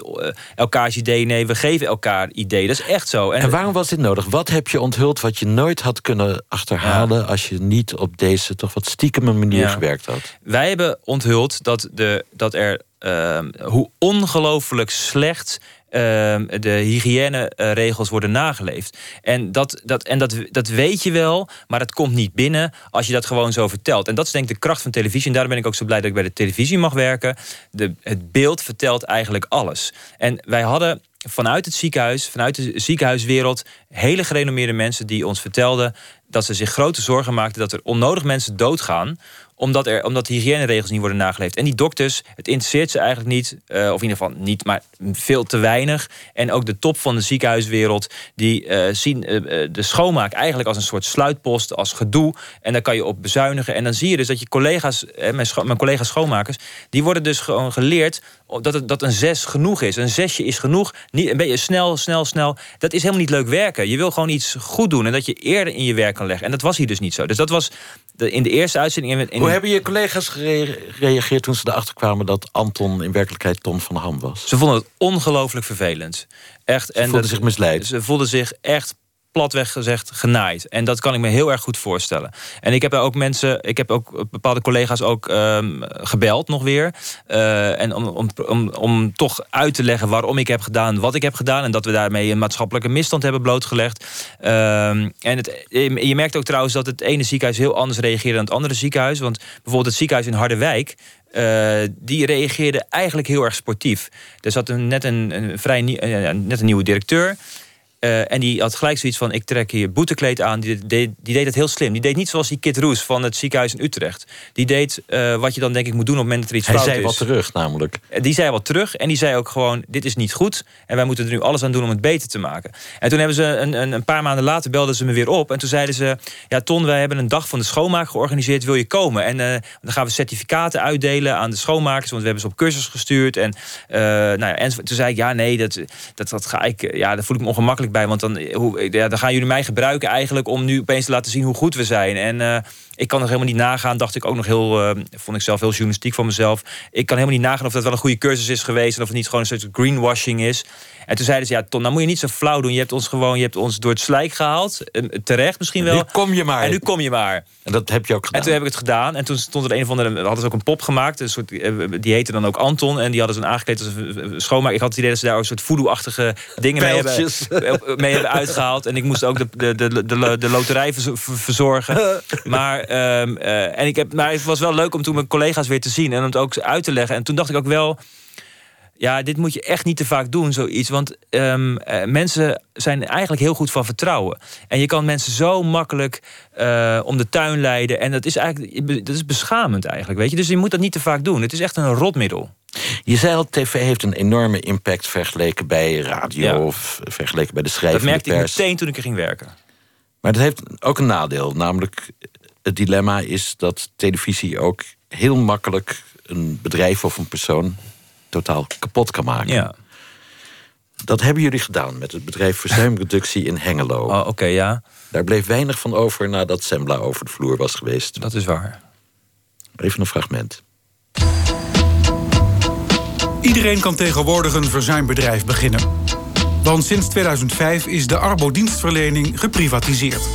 elkaars ideeën. Nee, we geven elkaar ideeën. Dat is echt zo. En, en waarom was dit nodig? Wat heb je onthuld wat je nooit had kunnen achterhalen... Ja. als je niet op deze toch wat stiekeme manier ja. gewerkt had? Wij hebben onthuld dat, de, dat er... Uh, hoe ongelooflijk slecht uh, de hygiëneregels worden nageleefd. En, dat, dat, en dat, dat weet je wel, maar dat komt niet binnen als je dat gewoon zo vertelt. En dat is denk ik de kracht van televisie. En daarom ben ik ook zo blij dat ik bij de televisie mag werken. De, het beeld vertelt eigenlijk alles. En wij hadden vanuit het ziekenhuis, vanuit de ziekenhuiswereld, hele gerenommeerde mensen die ons vertelden dat ze zich grote zorgen maakten dat er onnodig mensen doodgaan omdat, er, omdat de hygiëneregels niet worden nageleefd. En die dokters, het interesseert ze eigenlijk niet, uh, of in ieder geval niet, maar veel te weinig. En ook de top van de ziekenhuiswereld, die uh, zien uh, de schoonmaak eigenlijk als een soort sluitpost, als gedoe. En daar kan je op bezuinigen. En dan zie je dus dat je collega's, mijn, mijn collega's schoonmakers, die worden dus gewoon geleerd dat, het, dat een zes genoeg is. Een zesje is genoeg. Niet, een beetje snel, snel, snel. Dat is helemaal niet leuk werken. Je wil gewoon iets goed doen en dat je eerder in je werk kan leggen. En dat was hier dus niet zo. Dus dat was de, in de eerste uitzending. In, in Hoe hebben je collega's gereageerd toen ze erachter kwamen dat Anton in werkelijkheid Ton van Ham was? Ze vonden het ongelooflijk vervelend. Echt. Ze en voelden zich misleid. Ze voelden zich echt platweg gezegd genaaid. En dat kan ik me heel erg goed voorstellen. En ik heb ook mensen, ik heb ook bepaalde collega's ook um, gebeld nog weer. Uh, en om, om, om, toch uit te leggen waarom ik heb gedaan wat ik heb gedaan. En dat we daarmee een maatschappelijke misstand hebben blootgelegd. Um, en het, je merkt ook trouwens dat het ene ziekenhuis heel anders reageerde dan het andere ziekenhuis. Want bijvoorbeeld het ziekenhuis in Harderwijk. Uh, die reageerde eigenlijk heel erg sportief. Er zat een, net, een, vrij uh, net een nieuwe directeur. Uh, en die had gelijk zoiets van: ik trek hier boetekleed aan. Die deed, die deed het heel slim. Die deed niet zoals die Kit Roes van het ziekenhuis in Utrecht. Die deed uh, wat je dan denk ik moet doen op het moment dat er iets Hij fout is. Hij zei wat terug, namelijk. Die zei wat terug en die zei ook gewoon: dit is niet goed. En wij moeten er nu alles aan doen om het beter te maken. En toen hebben ze een, een, een paar maanden later belden ze me weer op. En toen zeiden ze: Ja, Ton, wij hebben een dag van de schoonmaak georganiseerd. Wil je komen? En uh, dan gaan we certificaten uitdelen aan de schoonmakers. Want we hebben ze op cursus gestuurd. En, nou ja, en toen zei ik: Ja, nee, dat, dat, dat ga ik. Ja, daar voel ik me ongemakkelijk bij. Want dan, hoe, ja, dan gaan jullie mij gebruiken eigenlijk om nu opeens te laten zien hoe goed we zijn. En uh, ik kan nog helemaal niet nagaan, dacht ik ook nog heel, uh, vond ik zelf heel journalistiek van mezelf. Ik kan helemaal niet nagaan of dat wel een goede cursus is geweest. En of het niet gewoon een soort greenwashing is. En toen zeiden ze, ja, Ton, dan moet je niet zo flauw doen. Je hebt ons gewoon, je hebt ons door het slijk gehaald. Eh, terecht misschien wel. En nu kom je maar. En nu kom je maar. En dat heb je ook gedaan. En toen heb ik het gedaan. En toen stond er een van de, hadden ze ook een pop gemaakt. Een soort, die heette dan ook Anton. En die hadden ze een aangekleed als een schoonmaak. Ik had het idee dat ze daar een soort voodoo-achtige dingen mee hebben, mee hebben uitgehaald. En ik moest ook de, de, de, de, de loterij verzorgen. Maar, um, uh, en ik heb, maar het was wel leuk om toen mijn collega's weer te zien. En om het ook uit te leggen. En toen dacht ik ook wel ja, dit moet je echt niet te vaak doen, zoiets. Want um, uh, mensen zijn eigenlijk heel goed van vertrouwen. En je kan mensen zo makkelijk uh, om de tuin leiden. En dat is eigenlijk dat is beschamend eigenlijk, weet je. Dus je moet dat niet te vaak doen. Het is echt een rotmiddel. Je zei al, tv heeft een enorme impact vergeleken bij radio... Ja. of vergeleken bij de schrijvende Dat merkte ik meteen toen ik er ging werken. Maar dat heeft ook een nadeel. Namelijk, het dilemma is dat televisie ook heel makkelijk... een bedrijf of een persoon totaal kapot kan maken. Ja. Dat hebben jullie gedaan met het bedrijf Verzuimreductie in Hengelo. Oh, oké, ja. Daar bleef weinig van over nadat Sembla over de vloer was geweest. Dat is waar. Even een fragment. Iedereen kan tegenwoordig een verzuimbedrijf beginnen. Want sinds 2005 is de arbodienstverlening geprivatiseerd.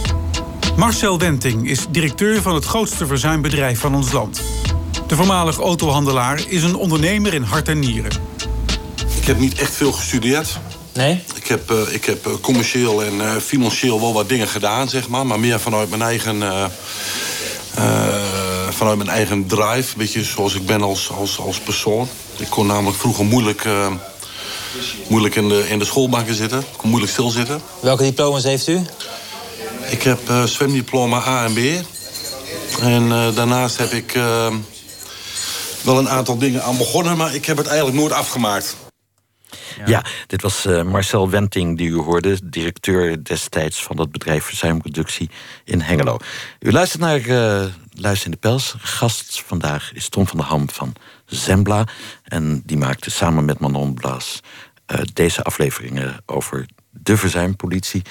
Marcel Wenting is directeur van het grootste verzuimbedrijf van ons land. De voormalig autohandelaar is een ondernemer in hart en nieren. Ik heb niet echt veel gestudeerd. Nee? Ik heb, uh, ik heb uh, commercieel en uh, financieel wel wat dingen gedaan, zeg maar. Maar meer vanuit mijn eigen, vanuit mijn eigen drive. Een beetje zoals ik ben als, als, als persoon. Ik kon namelijk vroeger moeilijk, moeilijk in, de, in de schoolbanken zitten. Ik kon moeilijk stilzitten. Welke diploma's heeft u? Ik heb zwemdiploma A en B. En daarnaast heb ik wel een aantal dingen aan begonnen, maar ik heb het eigenlijk nooit afgemaakt. Ja, dit was uh, Marcel Wenting die u hoorde, directeur destijds van dat bedrijf Verzuimproductie in Hengelo. U luistert naar uh, Luister in de Pels. Gast vandaag is Tom van der Ham van Zembla. En die maakte samen met Manon Blas uh, deze afleveringen over de verzuimpolitie.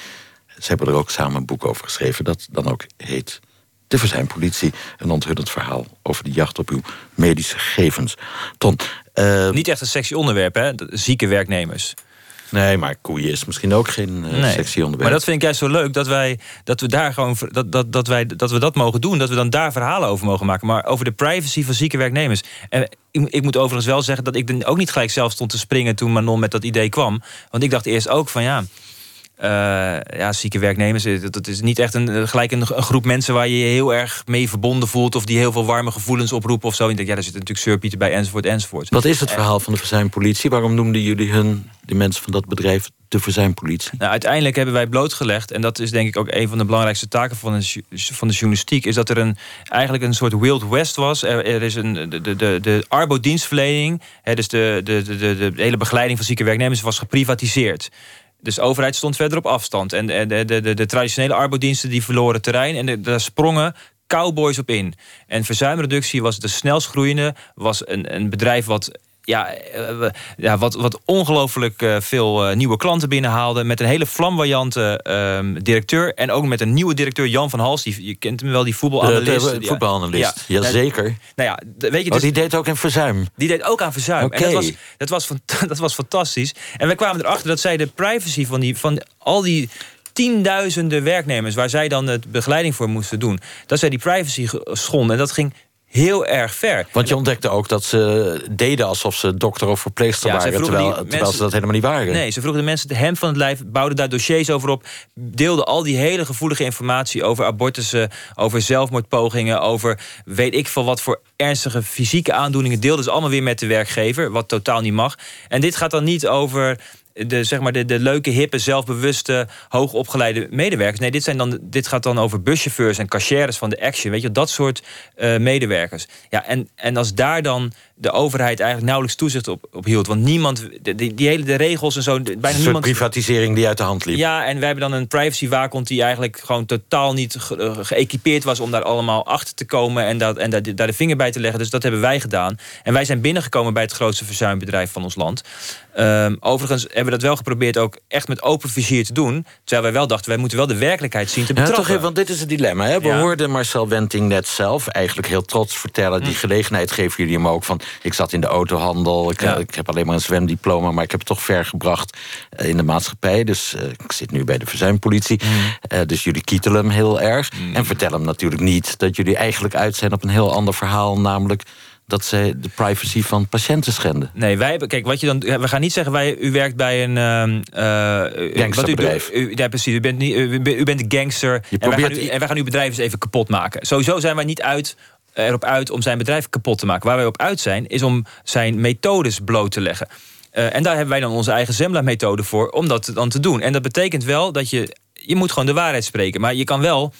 Ze hebben er ook samen een boek over geschreven, dat dan ook heet de verzuimpolitie. Een onthullend verhaal over de jacht op uw medische gegevens. Ton, uh, Niet echt een sexy onderwerp, hè? Zieke werknemers. Nee, maar koeien is misschien ook geen uh, nee. sexy onderwerp. Maar dat vind ik juist zo leuk dat wij dat we daar gewoon dat, dat, dat, wij, dat we dat mogen doen. Dat we dan daar verhalen over mogen maken. Maar over de privacy van zieke werknemers. En ik, ik moet overigens wel zeggen dat ik ook niet gelijk zelf stond te springen toen Manon met dat idee kwam. Want ik dacht eerst ook van ja. Uh, ja, zieke werknemers, dat, dat, is niet echt een, gelijk een, een, groep mensen waar je je heel erg mee verbonden voelt. of die heel veel warme gevoelens oproepen of zo. En denk, ja, daar zitten natuurlijk surpieten bij, enzovoort, enzovoort. Wat is het verhaal van de verzuimpolitie? Waarom noemden jullie hun, die mensen van dat bedrijf, de verzuimpolitie? Nou, uiteindelijk hebben wij blootgelegd, en dat is denk ik ook een van de belangrijkste taken van de, van de journalistiek, is dat er een, eigenlijk een soort Wild West was. Er, er is een, de, de, de, de arbodienstverlening, hè, dus de, de, de, de, de hele begeleiding van zieke werknemers, was geprivatiseerd. Dus de overheid stond verder op afstand. En de, de, de, de traditionele arbodiensten die verloren terrein. En daar sprongen cowboys op in. En verzuimreductie was de snelst groeiende. Was een, een bedrijf wat ja, uh, ja, wat, wat ongelooflijk uh, veel uh, nieuwe klanten binnenhaalde. Met een hele flamboyante uh, directeur. En ook met een nieuwe directeur, Jan van Hals. Die, je kent hem wel, die voetbalanalist. De, voetbalanalist, ja, Jazeker. Nou ja, weet je, dus, oh, die deed ook aan verzuim? Die deed ook aan verzuim. Okay. En dat was, dat, was, dat was fantastisch. En wij kwamen erachter dat zij de privacy van, die, van al die tienduizenden werknemers... waar zij dan de begeleiding voor moesten doen... dat zij die privacy schonden. En dat ging heel erg ver. Want je ontdekte ook dat ze deden alsof ze dokter of verpleegster ja, waren... terwijl, terwijl mensen, ze dat helemaal niet waren. Nee, ze vroegen de mensen hem van het lijf... bouwden daar dossiers over op... deelden al die hele gevoelige informatie over abortussen... over zelfmoordpogingen, over weet ik veel wat voor ernstige fysieke aandoeningen... deelden ze allemaal weer met de werkgever, wat totaal niet mag. En dit gaat dan niet over de, zeg maar de, de leuke, hippe, zelfbewuste, hoogopgeleide medewerkers. Nee, dit, zijn dan, dit gaat dan over buschauffeurs en cashiers van de Action. Weet je, dat soort uh, medewerkers. Ja, en, en als daar dan de overheid eigenlijk nauwelijks toezicht op, op hield. Want niemand, die, die hele de regels en zo, bijna een niemand. privatisering die uit de hand liep. Ja, en wij hebben dan een privacy-waakhond die eigenlijk gewoon totaal niet ge- geëquipeerd was om daar allemaal achter te komen en, dat, en daar, daar de vinger bij te leggen. Dus dat hebben wij gedaan. En wij zijn binnengekomen bij het grootste verzuimbedrijf van ons land. Ehm, overigens hebben we dat wel geprobeerd ook echt met open vizier te doen. Terwijl wij wel dachten, wij moeten wel de werkelijkheid zien te Ja, betrappen. toch even, want dit is het dilemma. Hè? We Ja. hoorden Marcel Wenting net zelf eigenlijk heel trots vertellen. Hm. Die gelegenheid geven jullie hem ook van... ik zat in de autohandel, ik, Ja. ik heb alleen maar een zwemdiploma... maar ik heb het toch ver gebracht eh, in de maatschappij. Dus eh, ik zit nu bij de verzuimpolitie. Hm. Eh, dus jullie kietelen hem heel erg. En vertel hem natuurlijk niet dat jullie eigenlijk uit zijn... op een heel ander verhaal, namelijk dat zij de privacy van patiënten schenden. Nee, wij hebben, kijk, wat je dan, we gaan niet zeggen, wij, u werkt bij een eh, Gangsterbedrijf. wat U, u, ja, precies. U bent, niet, u, bent- u bent de gangster. En wij, gaan u, en wij gaan uw bedrijf eens even kapot maken. Sowieso zijn wij niet uit, erop uit om zijn bedrijf kapot te maken. Waar wij op uit zijn, is om zijn methodes bloot te leggen. Eh, en daar hebben wij dan onze eigen Zembla-methode voor om dat dan te doen. En dat betekent wel dat je, je moet gewoon de waarheid spreken. Maar je kan wel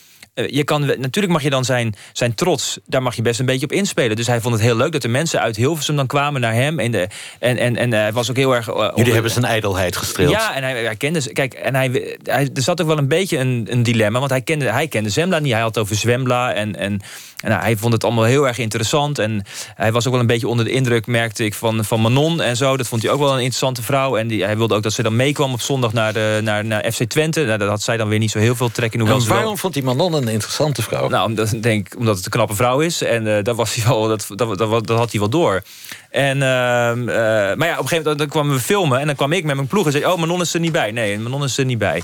je kan, natuurlijk mag je dan zijn, zijn trots, daar mag je best een beetje op inspelen. Dus hij vond het heel leuk dat de mensen uit Hilversum dan kwamen naar hem. En, de, en, en, en hij was ook heel erg... eh, Jullie hebben zijn ijdelheid gestreeld. Ja, en hij, hij kende... ze- Kijk, en hij, hij, er zat ook wel een beetje een, een dilemma. Want hij kende, hij kende Zembla niet. Hij had het over Zwembla. En, en, en hij vond het allemaal heel erg interessant. En hij was ook wel een beetje onder de indruk, merkte ik, van, van Manon en zo. Dat vond hij ook wel een interessante vrouw. En die, hij wilde ook dat ze dan meekwam op zondag naar, de, naar, naar FC Twente. Nou, dat had zij dan weer niet zo heel veel trek in. Hoewel En waarom vond die Manon een interessante vrouw? nou, omdat, denk, omdat het een knappe vrouw is. En eh dat, was hij wel, dat, dat, dat, dat had hij wel door. En, ehm, eh, maar ja, op een gegeven moment dan kwamen we filmen. En dan kwam ik met mijn ploeg en zei... oh, Manon is er niet bij. Nee, Manon is er niet bij.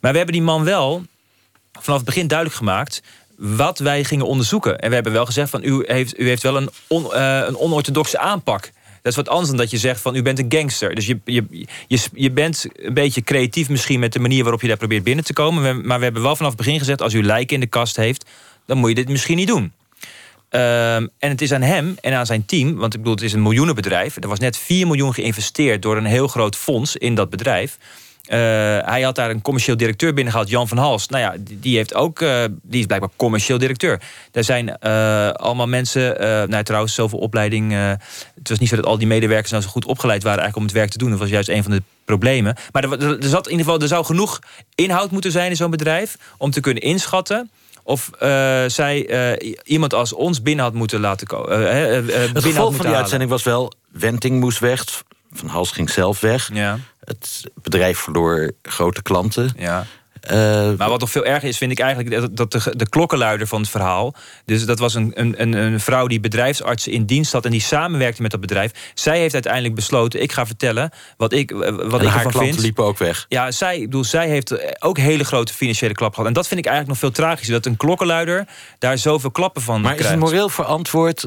Maar we hebben die man wel vanaf het begin duidelijk gemaakt wat wij gingen onderzoeken. En we hebben wel gezegd van u heeft, u heeft wel een, on, eh, een onorthodoxe aanpak. Dat is wat anders dan dat je zegt van u bent een gangster. Dus je, je, je, je bent een beetje creatief misschien met de manier waarop je daar probeert binnen te komen. Maar we hebben wel vanaf het begin gezegd als u lijken in de kast heeft, dan moet je dit misschien niet doen. Ehm, en het is aan hem en aan zijn team, want ik bedoel, het is een miljoenenbedrijf. Er was net 4 miljoen geïnvesteerd door een heel groot fonds in dat bedrijf. Eh, hij had daar een commercieel directeur binnengehaald, Jan van Hals. Nou ja, die, die heeft ook, eh, die is blijkbaar commercieel directeur. Er zijn eh, allemaal mensen, nou trouwens, zoveel opleiding. het was niet zo dat al die medewerkers nou zo goed opgeleid waren eigenlijk om het werk te doen. Dat was juist een van de problemen. Maar er, zat in ieder geval, er zou genoeg inhoud moeten zijn in zo'n bedrijf om te kunnen inschatten. Of zij iemand als ons binnen had moeten laten komen. Het gevolg van die uitzending was wel... Wenting moest weg, Van Hals ging zelf weg. Ja. Het bedrijf verloor grote klanten. Ja. Eh, Maar wat nog veel erger is, vind ik eigenlijk dat- de, de klokkenluider van het verhaal. Dus dat was een, een, een, vrouw die bedrijfsartsen in dienst had en die samenwerkte met dat bedrijf. Zij heeft uiteindelijk besloten: ik ga vertellen wat ik, wat en ik haar ervan klanten vind. liepen ook weg. Ja, zij, ik bedoel, zij heeft ook hele grote financiële klap gehad. En dat vind ik eigenlijk nog veel tragischer. Dat een klokkenluider daar zoveel klappen van Maar is krijgt. het moreel verantwoord?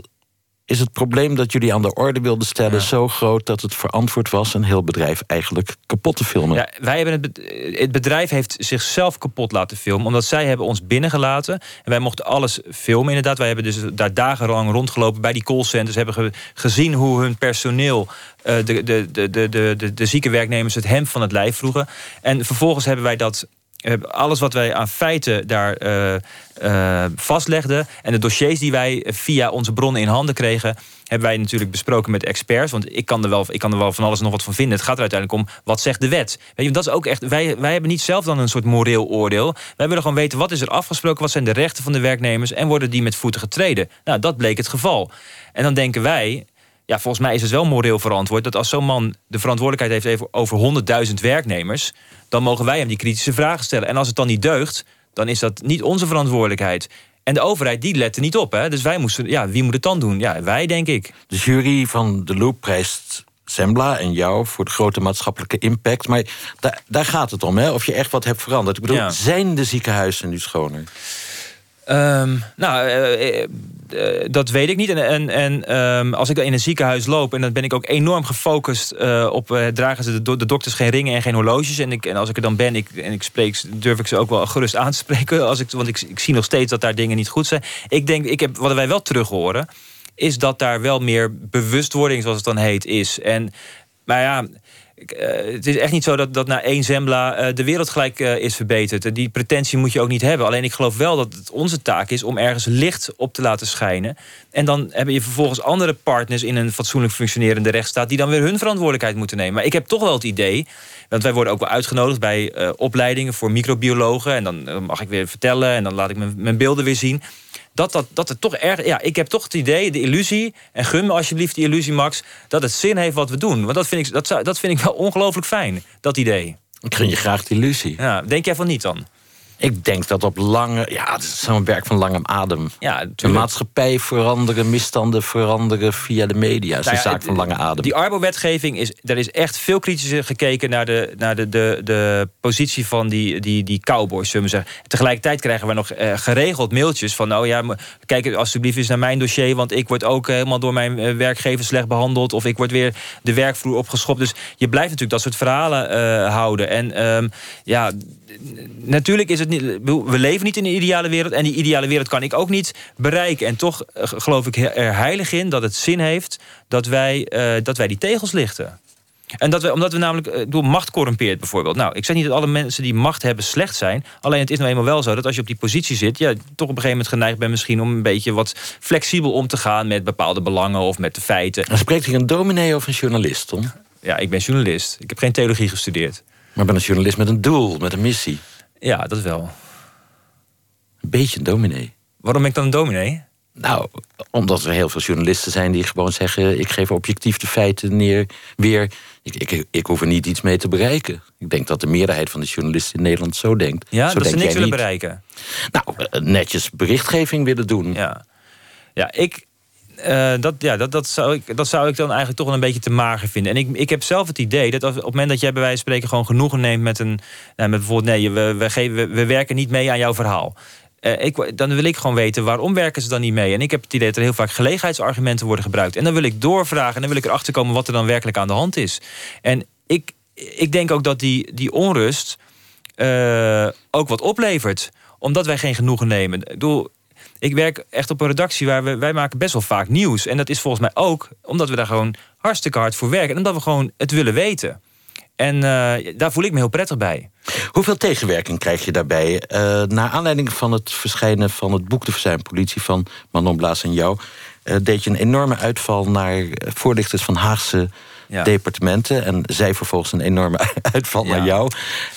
Is het probleem dat jullie aan de orde wilden stellen zo groot dat het verantwoord was een heel bedrijf eigenlijk kapot te filmen? Ja, wij hebben het, bed- het bedrijf heeft zichzelf kapot laten filmen. Omdat zij hebben ons binnengelaten. En wij mochten alles filmen inderdaad. Wij hebben dus daar dagenlang rondgelopen bij die callcenters. Hebben ge- gezien hoe hun personeel... eh, de, de, de, de, de, de, zieke werknemers het hemd van het lijf vroegen. En vervolgens hebben wij dat... eh, Alles wat wij aan feiten daar eh, eh, vastlegden... en de dossiers die wij via onze bronnen in handen kregen... hebben wij natuurlijk besproken met experts. Want ik kan, er wel, ik kan er wel van alles nog wat van vinden. Het gaat er uiteindelijk om, wat zegt de wet? Weet je, dat is ook echt, wij, wij hebben niet zelf dan een soort moreel oordeel. Wij willen gewoon weten, wat is er afgesproken? Wat zijn de rechten van de werknemers? En worden die met voeten getreden? Nou, dat bleek het geval. En dan denken wij... Ja, volgens mij is het wel moreel verantwoord dat als zo'n man de verantwoordelijkheid heeft over 100.000 werknemers, dan mogen wij hem die kritische vragen stellen. En als het dan niet deugt, dan is dat niet onze verantwoordelijkheid. En de overheid die lette niet op. Hè? Dus wij moesten, ja, wie moet het dan doen? Ja, wij denk ik. De jury van de Loop prijst Sembla en jou voor de grote maatschappelijke impact. Maar daar, daar gaat het om, hè? of je echt wat hebt veranderd. Ik bedoel, Ja. zijn de ziekenhuizen nu schoner? Ehm, nou, eh, eh, eh, dat weet ik niet. En, en, en ehm, als ik in een ziekenhuis loop... en dan ben ik ook enorm gefocust op... dragen ze de dokters geen ringen en geen horloges. En, ik, en als ik er dan ben ik, en ik spreek, durf ik ze ook wel gerust aan te spreken. Als ik, want ik, ik zie nog steeds dat daar dingen niet goed zijn. Ik denk, ik heb, wat wij wel terug horen... is dat daar wel meer bewustwording, zoals het dan heet, is. En, maar ja... uh, het is echt niet zo dat, dat na één Zembla uh, de wereld gelijk uh, is verbeterd. Die pretentie moet je ook niet hebben. Alleen ik geloof wel dat het onze taak is om ergens licht op te laten schijnen. En dan hebben je vervolgens andere partners in een fatsoenlijk functionerende rechtsstaat... die dan weer hun verantwoordelijkheid moeten nemen. Maar ik heb toch wel het idee want wij worden ook wel uitgenodigd bij opleidingen voor microbiologen. En dan mag ik weer vertellen en dan laat ik mijn, mijn beelden weer zien dat, dat, dat het toch erg. Ja, ik heb toch het idee, de illusie. En gun me alsjeblieft die illusie, Max. Dat het zin heeft wat we doen. Want dat vind ik, dat, zou, dat vind ik wel ongelooflijk fijn, dat idee. Ik gun je graag de illusie. Ja, denk jij van niet dan? Ik denk dat op lange... Ja, het is zo'n werk van lange adem. Ja, de maatschappij veranderen, misstanden veranderen via de media. Het is nou een zaak van lange adem. Die Arbo-wetgeving, is, er is echt veel kritischer gekeken... naar de, naar de, de, de positie van die, die, die cowboys, zullen we zeggen. Tegelijkertijd krijgen we nog eh, geregeld mailtjes van... nou ja, kijk alsjeblieft eens naar mijn dossier... want ik word ook helemaal door mijn eh, werkgever slecht behandeld... of ik word weer de werkvloer opgeschopt. Dus je blijft natuurlijk dat soort verhalen houden. En um, ja natuurlijk is het niet. We leven niet in een ideale wereld. En die ideale wereld kan ik ook niet bereiken. En toch eh, geloof ik er heilig in dat het zin heeft dat wij, uh, dat wij die tegels lichten. En dat we, omdat we namelijk uh, door macht corrumpeert bijvoorbeeld. Nou, ik zeg niet dat alle mensen die macht hebben slecht zijn. Alleen het is nou eenmaal wel zo dat als je op die positie zit... je toch op een gegeven moment geneigd bent misschien om een beetje wat flexibel om te gaan... met bepaalde belangen of met de feiten. Dan spreekt hier een dominee of een journalist, Tom? Ja, ik ben journalist. Ik heb geen theologie gestudeerd. Maar ben een journalist met een doel, met een missie. Ja, dat wel. Een beetje een dominee. Waarom ben ik dan een dominee? Nou, omdat er heel veel journalisten zijn die gewoon zeggen... ik geef objectief de feiten neer, weer. Ik, ik, ik hoef er niet iets mee te bereiken. Ik denk dat de meerderheid van de journalisten in Nederland zo denkt. Ja, zo dat ze niks willen niet. bereiken? Nou, eh, netjes berichtgeving willen doen. Ja, ja ik, uh, dat, ja, dat, dat, zou ik, dat zou ik dan eigenlijk toch wel een beetje te mager vinden. En ik, ik heb zelf het idee dat op het moment dat jij bij wijze van spreken gewoon genoegen neemt met een. Nou, met bijvoorbeeld, nee, we, we, geven, we, werken niet mee aan jouw verhaal. Uh, ik, dan wil ik gewoon weten waarom werken ze dan niet mee. En ik heb het idee dat er heel vaak gelegenheidsargumenten worden gebruikt. En dan wil ik doorvragen en dan wil ik erachter komen wat er dan werkelijk aan de hand is. En ik, ik denk ook dat die, die onrust uh, ook wat oplevert omdat wij geen genoegen nemen. Ik bedoel, ik werk echt op een redactie waar we, wij maken best wel vaak nieuws. En dat is volgens mij ook omdat we daar gewoon hartstikke hard voor werken. En omdat we gewoon het willen weten. En uh, daar voel ik me heel prettig bij. Hoeveel tegenwerking krijg je daarbij? Uh, naar aanleiding van het verschijnen van het boek De Verzuimpolitie van Manon Blaas en jou... Uh, deed je een enorme uitval naar voorlichters van Haagse departementen. En zij vervolgens een enorme uitval naar jou.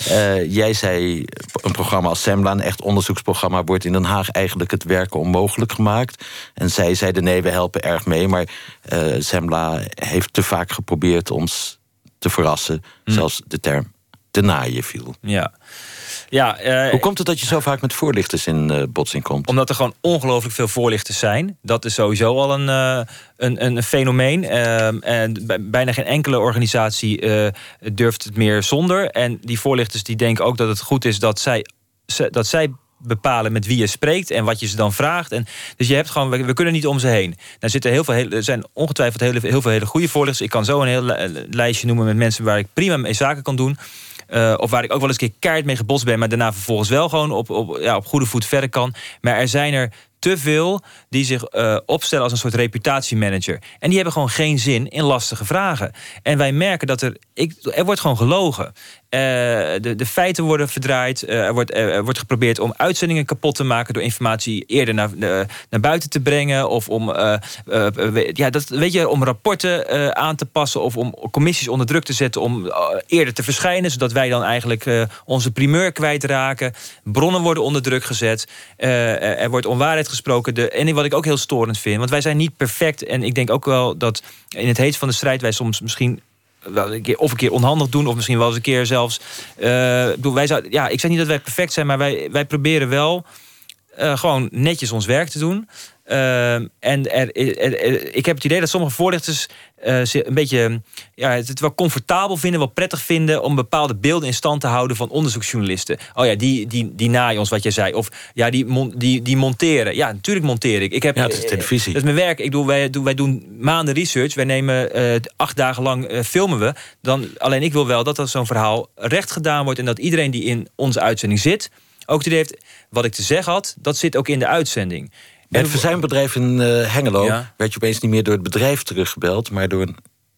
Uh, jij zei, een programma als Semla, een echt onderzoeksprogramma... wordt in Den Haag eigenlijk het werken onmogelijk gemaakt. En zij zeiden, nee, we helpen erg mee. Maar uh, Semla heeft te vaak geprobeerd ons te verrassen. Hm. Zelfs de term te naaien viel. Ja. Ja, uh, Hoe komt het dat je zo vaak met voorlichters in uh, botsing komt? Omdat er gewoon ongelooflijk veel voorlichters zijn. Dat is sowieso al een, uh, een, een fenomeen. en bijna geen enkele organisatie durft het meer zonder. En die voorlichters die denken ook dat het goed is dat zij, dat zij bepalen met wie je spreekt en wat je ze dan vraagt. En, dus je hebt gewoon, we, kunnen niet om ze heen. Er, zitten heel veel, er zijn ongetwijfeld heel, heel veel hele goede voorlichters. Ik kan zo een heel lijstje noemen met mensen waar ik prima mee zaken kan doen. Uh, of waar ik ook wel eens een keer keihard mee gebotst ben... maar daarna vervolgens wel gewoon op, op, ja, op goede voet verder kan. Maar er zijn er te veel die zich uh, opstellen als een soort reputatiemanager. En die hebben gewoon geen zin in lastige vragen. En wij merken dat er... Ik, er wordt gewoon gelogen. Uh, de, de feiten worden verdraaid. Uh, er, wordt, er wordt geprobeerd om uitzendingen kapot te maken... door informatie eerder naar, naar buiten te brengen. Of om, ja, dat, weet je, om rapporten aan te passen... of om commissies onder druk te zetten om eerder te verschijnen... zodat wij dan eigenlijk onze primeur kwijtraken. Bronnen worden onder druk gezet. er wordt onwaarheid gesproken. De, en wat ik ook heel storend vind, want wij zijn niet perfect. En ik denk ook wel dat in het heet van de strijd wij soms misschien wel een keer, of een keer onhandig doen, of misschien wel eens een keer zelfs. Uh, wij zou, ja, ik zeg niet dat wij perfect zijn, maar wij, wij proberen wel uh, gewoon netjes ons werk te doen. Uh, en er, ik heb het idee dat sommige voorlichters uh, een beetje ja, het wel comfortabel vinden, wel prettig vinden om bepaalde beelden in stand te houden van onderzoeksjournalisten. Oh ja, die, die, die naaien ons wat jij zei. Of ja, die, mon, die, die monteren. Ja, natuurlijk monteer ik. ik heb, ja, het is televisie. Dat is mijn werk. Ik doe, wij, doen, wij doen maanden research. Wij nemen uh, acht dagen lang filmen we. Dan, alleen ik wil wel dat dat zo'n verhaal recht gedaan wordt en dat iedereen die in onze uitzending zit ook het idee heeft, wat ik te zeggen had, dat zit ook in de uitzending. Het verzuimbedrijf in uh, Hengelo werd je opeens niet meer door het bedrijf teruggebeld, maar door een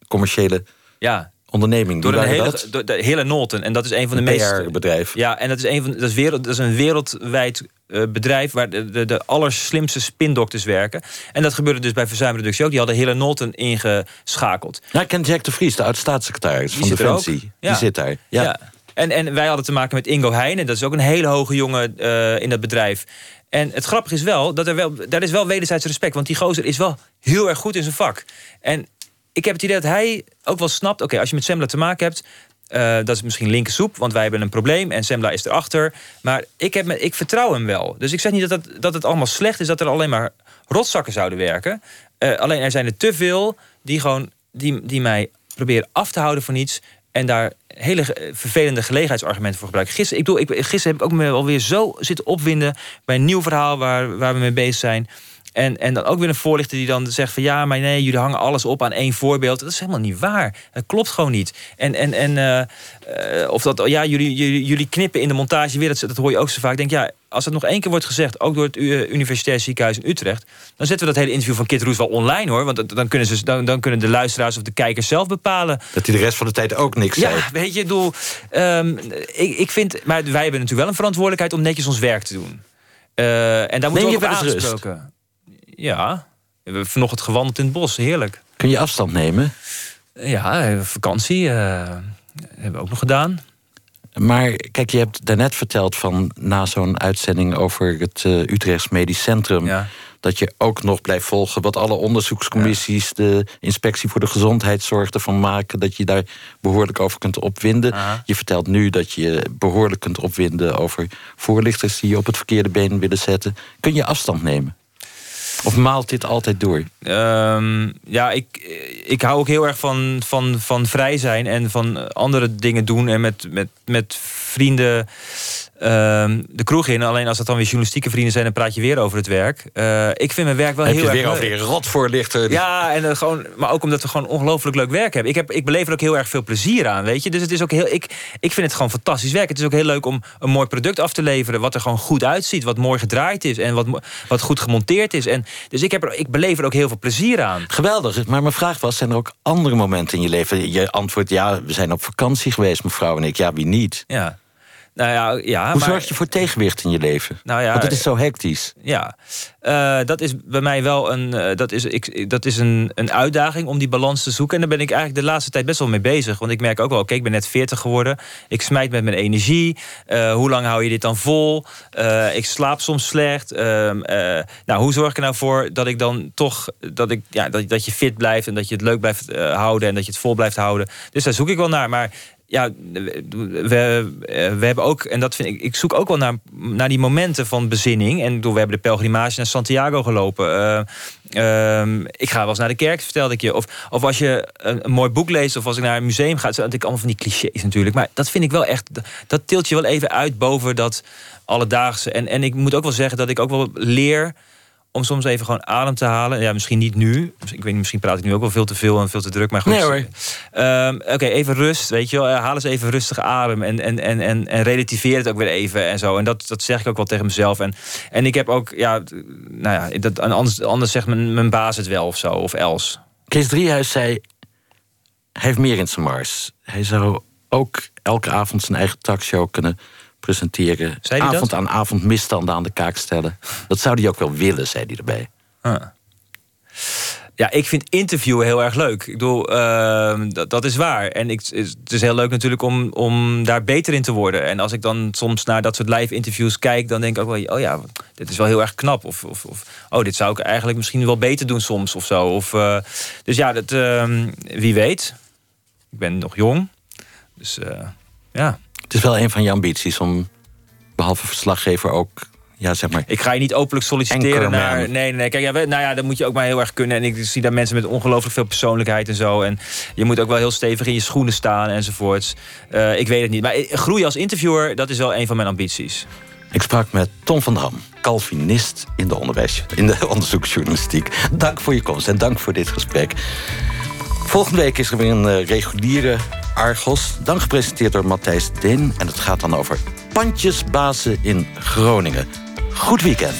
commerciële ja, onderneming? Door een hele, door de hele Norton. En dat is een van de Een meest. PR-bedrijf. Ja, en dat is, een van, dat is, wereld, dat is een wereldwijd eh, bedrijf waar de, de, de allerslimste spindokters werken. En dat gebeurde dus bij verzuimreductie ook. Die hadden hele Norton ingeschakeld. Ja, ik ken Jack de Vries, de oud-staatssecretaris van. Defensie. Ja. Die zit daar. Ja. Ja. En, en wij hadden te maken met Ingo Heijnen. Dat is ook een hele hoge jongen eh, in dat bedrijf. En het grappige is wel, dat er wel, daar is wel wederzijds respect. Want die gozer is wel heel erg goed in zijn vak. En ik heb het idee dat hij ook wel snapt... oké, als je met Sembla te maken hebt... eh, dat is misschien linker soep, want wij hebben een probleem... en Sembla is erachter. Maar ik, heb me, ik vertrouw hem wel. Dus ik zeg niet dat, dat, dat het allemaal slecht is... dat er alleen maar rotzakken zouden werken. Eh, alleen er zijn er te veel die, gewoon, die, die mij proberen af te houden van iets... en daar hele vervelende gelegenheidsargumenten voor gebruiken. Gisteren, ik bedoel, ik, gisteren heb ik ook me alweer zo zitten opwinden... bij een nieuw verhaal waar, waar we mee bezig zijn... En, en dan ook weer een voorlichter die dan zegt van ja, maar nee, jullie hangen alles op aan één voorbeeld. Dat is helemaal niet waar. Dat klopt gewoon niet. En, en, en eh, eh, of dat, ja, jullie, jullie, jullie knippen in de montage weer, dat, dat hoor je ook zo vaak. Ik denk ja, als het nog één keer wordt gezegd, ook door het eh, Universitair Ziekenhuis in Utrecht, dan zetten we dat hele interview van Kit Roes wel online hoor. Want dat- dan kunnen, ze, dan, dan kunnen de luisteraars of de kijkers zelf bepalen. Dat hij de rest van de tijd ook niks Ja, zei. weet je, ehm, ik, ik vind, maar wij hebben natuurlijk wel een verantwoordelijkheid om netjes ons werk te doen. Eh, en daar moeten we je ook op eens rust? aangesproken. Ja, we hebben vanochtend gewandeld in het bos, heerlijk. Kun je afstand nemen? Ja, eh, vakantie hebben we ook nog gedaan. Maar kijk, je hebt daarnet verteld van na zo'n uitzending over het eh, Utrechts Medisch Centrum. Dat je ook nog blijft volgen wat alle onderzoekscommissies, de inspectie voor de gezondheidszorg ervan maken. Dat je daar behoorlijk over kunt opwinden. Je vertelt nu dat je behoorlijk kunt opwinden over voorlichters die je op het verkeerde been willen zetten. Kun je afstand nemen? Of maalt dit altijd door? Ehm, ja, ik, ik hou ook heel erg van, van, van vrij zijn en van andere dingen doen. En met, met, met vrienden ehm, de kroeg in. Alleen als dat dan weer journalistieke vrienden zijn, dan praat je weer over het werk. Eh, ik vind mijn werk wel Heb heel je erg weer over leuk. die rotvoorlichter? Ja, en, eh, gewoon, maar ook omdat we gewoon ongelooflijk leuk werk hebben. Ik, heb, ik beleef er ook heel erg veel plezier aan, weet je. Dus het is ook heel, ik, ik vind het gewoon fantastisch werk. Het is ook heel leuk om een mooi product af te leveren... wat er gewoon goed uitziet, wat mooi gedraaid is... en wat, wat goed gemonteerd is. En, dus ik, heb er, ik beleef er ook heel veel plezier aan. Geweldig, maar mijn vraag was, zijn er ook andere momenten in je leven? Je antwoordt, ja, we zijn op vakantie geweest, mevrouw en ik. Ja, wie niet? Ja. Nou ja, ja Hoe maar, zorg je voor tegenwicht in je leven? Nou ja, Want het is zo hectisch. Ja, Eh, dat is bij mij wel een, eh, dat is, ik, dat is een, een uitdaging om die balans te zoeken. En daar ben ik eigenlijk de laatste tijd best wel mee bezig. Want ik merk ook wel, oké, ik ben net 40 geworden. Ik smijt met mijn energie. Eh, hoe lang hou je dit dan vol? Ik slaap soms slecht. Ehm, eh, nou, hoe zorg ik er nou voor dat ik dan toch, dat, ik, ja, dat, dat je fit blijft en dat je het leuk blijft houden en dat je het vol blijft houden. Dus daar zoek ik wel naar. Maar ja, we, eh, we hebben ook, en dat vind ik, ik zoek ook wel naar, naar die momenten van bezinning. En we hebben de pelgrimage naar Santiago gelopen. Eh, ehm, ik ga wel eens naar de kerk, vertelde ik je. Of, of als je een, een mooi boek leest, of als ik naar een museum ga. Het zijn natuurlijk allemaal van die clichés natuurlijk. Maar dat vind ik wel echt, dat tilt je wel even uit boven dat alledaagse. En, en ik moet ook wel zeggen dat ik ook wel leer om soms even gewoon adem te halen. Ja, misschien niet nu. Ik weet niet, misschien praat ik nu ook wel veel te veel en veel te druk. Maar goed. Nee, hoor. Ehm, Oké, even rust, weet je wel. Eh, Haal eens even rustig adem en, en, en, en, en relativeer het ook weer even en zo. En dat, dat zeg ik ook wel tegen mezelf. En, en ik heb ook, ja, nou ja, dat, anders, anders zegt mijn, mijn baas het wel of zo, of Els. Kees Driehuis zei, hij heeft meer in zijn mars. Hij zou ook elke avond zijn eigen talkshow kunnen presenteren. Avond aan avond misstanden aan de kaak stellen. Dat zou hij ook wel willen, zei hij erbij. Ah. Ja, ik vind interviewen heel erg leuk. Ik bedoel, ehm, dat, dat is waar. En ik, het is heel leuk natuurlijk om, om daar beter in te worden. En als ik dan soms naar dat soort live interviews kijk, dan denk ik ook wel, oh ja, dit is wel heel erg knap. Of, of, of oh, dit zou ik eigenlijk misschien wel beter doen soms of zo. Of, eh, dus ja, dat, ehm, wie weet. Ik ben nog jong. Dus eh, ja. Het is wel een van je ambities om, behalve verslaggever, ook... Ja, zeg maar, Ik ga je niet openlijk solliciteren naar. Nee, nee, nee. Kijk, ja, we- nou ja, dat moet je ook maar heel erg kunnen. En ik zie daar mensen met ongelooflijk veel persoonlijkheid en zo. En je moet ook wel heel stevig in je schoenen staan enzovoorts. Eh, ik weet het niet. Maar eh, groeien als interviewer, dat is wel een van mijn ambities. Ik sprak met Tom van Dam, Calvinist in de, onderwijs, in de onderzoeksjournalistiek. Dank voor je komst en dank voor dit gesprek. Volgende week is er weer een eh, reguliere Argos. Dan gepresenteerd door Matthijs Den, En het gaat dan over pandjesbazen in Groningen. Goed weekend.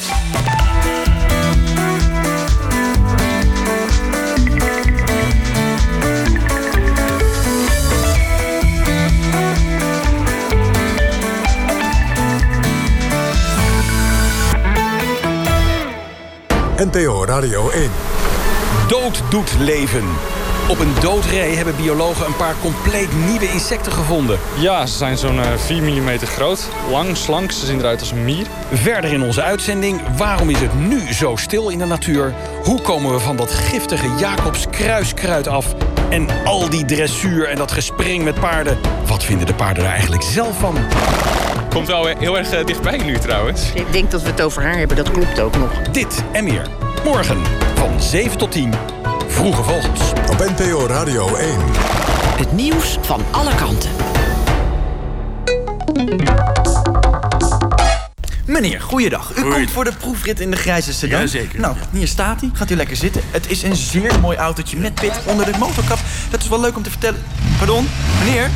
NTO Radio 1. Dood doet leven. Op een doodree hebben biologen een paar compleet nieuwe insecten gevonden. Ja, ze zijn zo'n 4 mm groot. Lang, slank, ze zien eruit als een mier. Verder in onze uitzending, waarom is het nu zo stil in de natuur? Hoe komen we van dat giftige Jacobs kruiskruid af? En al die dressuur en dat gespring met paarden. Wat vinden de paarden daar eigenlijk zelf van? Komt wel heel erg dichtbij nu trouwens. Ik denk dat we het over haar hebben, dat klopt ook nog. Dit en meer. Morgen van 7 tot 10. Vroege Vogels. Op NPO Radio 1. Het nieuws van alle kanten. Meneer, goeiedag. U komt voor de proefrit in de grijze sedan. Jazeker. Nou, hier staat hij. Gaat u lekker zitten. Het is een zeer mooi autootje met pit onder de motorkap. Dat is wel leuk om te vertellen. Pardon? Meneer?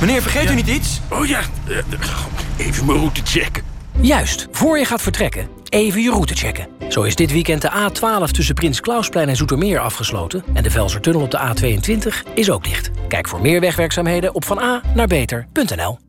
Meneer, vergeet u niet iets? Oh ja, eh, even mijn route checken. Juist, voor je gaat vertrekken, even je route checken. Zo is dit weekend de A12 tussen Prins Klausplein en Zoetermeer afgesloten... en de Velsertunnel op de A22 is ook dicht. Kijk voor meer wegwerkzaamheden op van A naar beter.nl.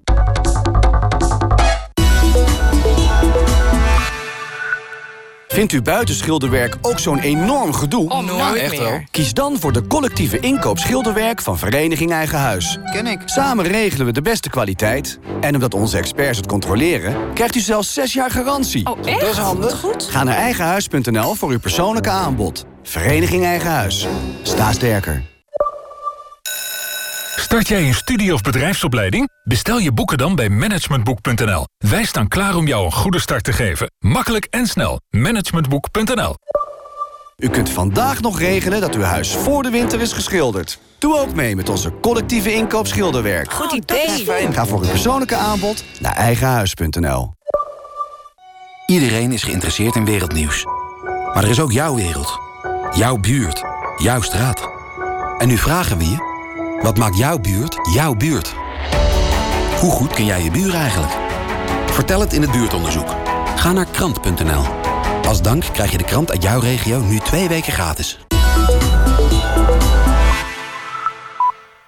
Vindt u buitenschilderwerk ook zo'n enorm gedoe? Oh, nooit ja, echt meer. wel. Kies dan voor de collectieve inkoop schilderwerk van Vereniging Eigen Huis. Ken ik. Samen regelen we de beste kwaliteit. En omdat onze experts het controleren, krijgt u zelfs 6 jaar garantie. Oh, echt? Dat is handig. Goed. Ga naar eigenhuis.nl voor uw persoonlijke aanbod. Vereniging Eigen Huis. Sta sterker. Start jij een studie- of bedrijfsopleiding? Bestel je boeken dan bij managementboek.nl. Wij staan klaar om jou een goede start te geven. Makkelijk en snel. Managementboek.nl U kunt vandaag nog regelen dat uw huis voor de winter is geschilderd. Doe ook mee met onze collectieve inkoop schilderwerk. Goed idee. Ga voor uw persoonlijke aanbod naar eigenhuis.nl. Iedereen is geïnteresseerd in wereldnieuws. Maar er is ook jouw wereld. Jouw buurt. Jouw straat. En nu vragen we je... wat maakt jouw buurt jouw buurt? Hoe goed ken jij je buren eigenlijk? Vertel het in het buurtonderzoek. Ga naar krant.nl. Als dank krijg je de krant uit jouw regio nu twee weken gratis.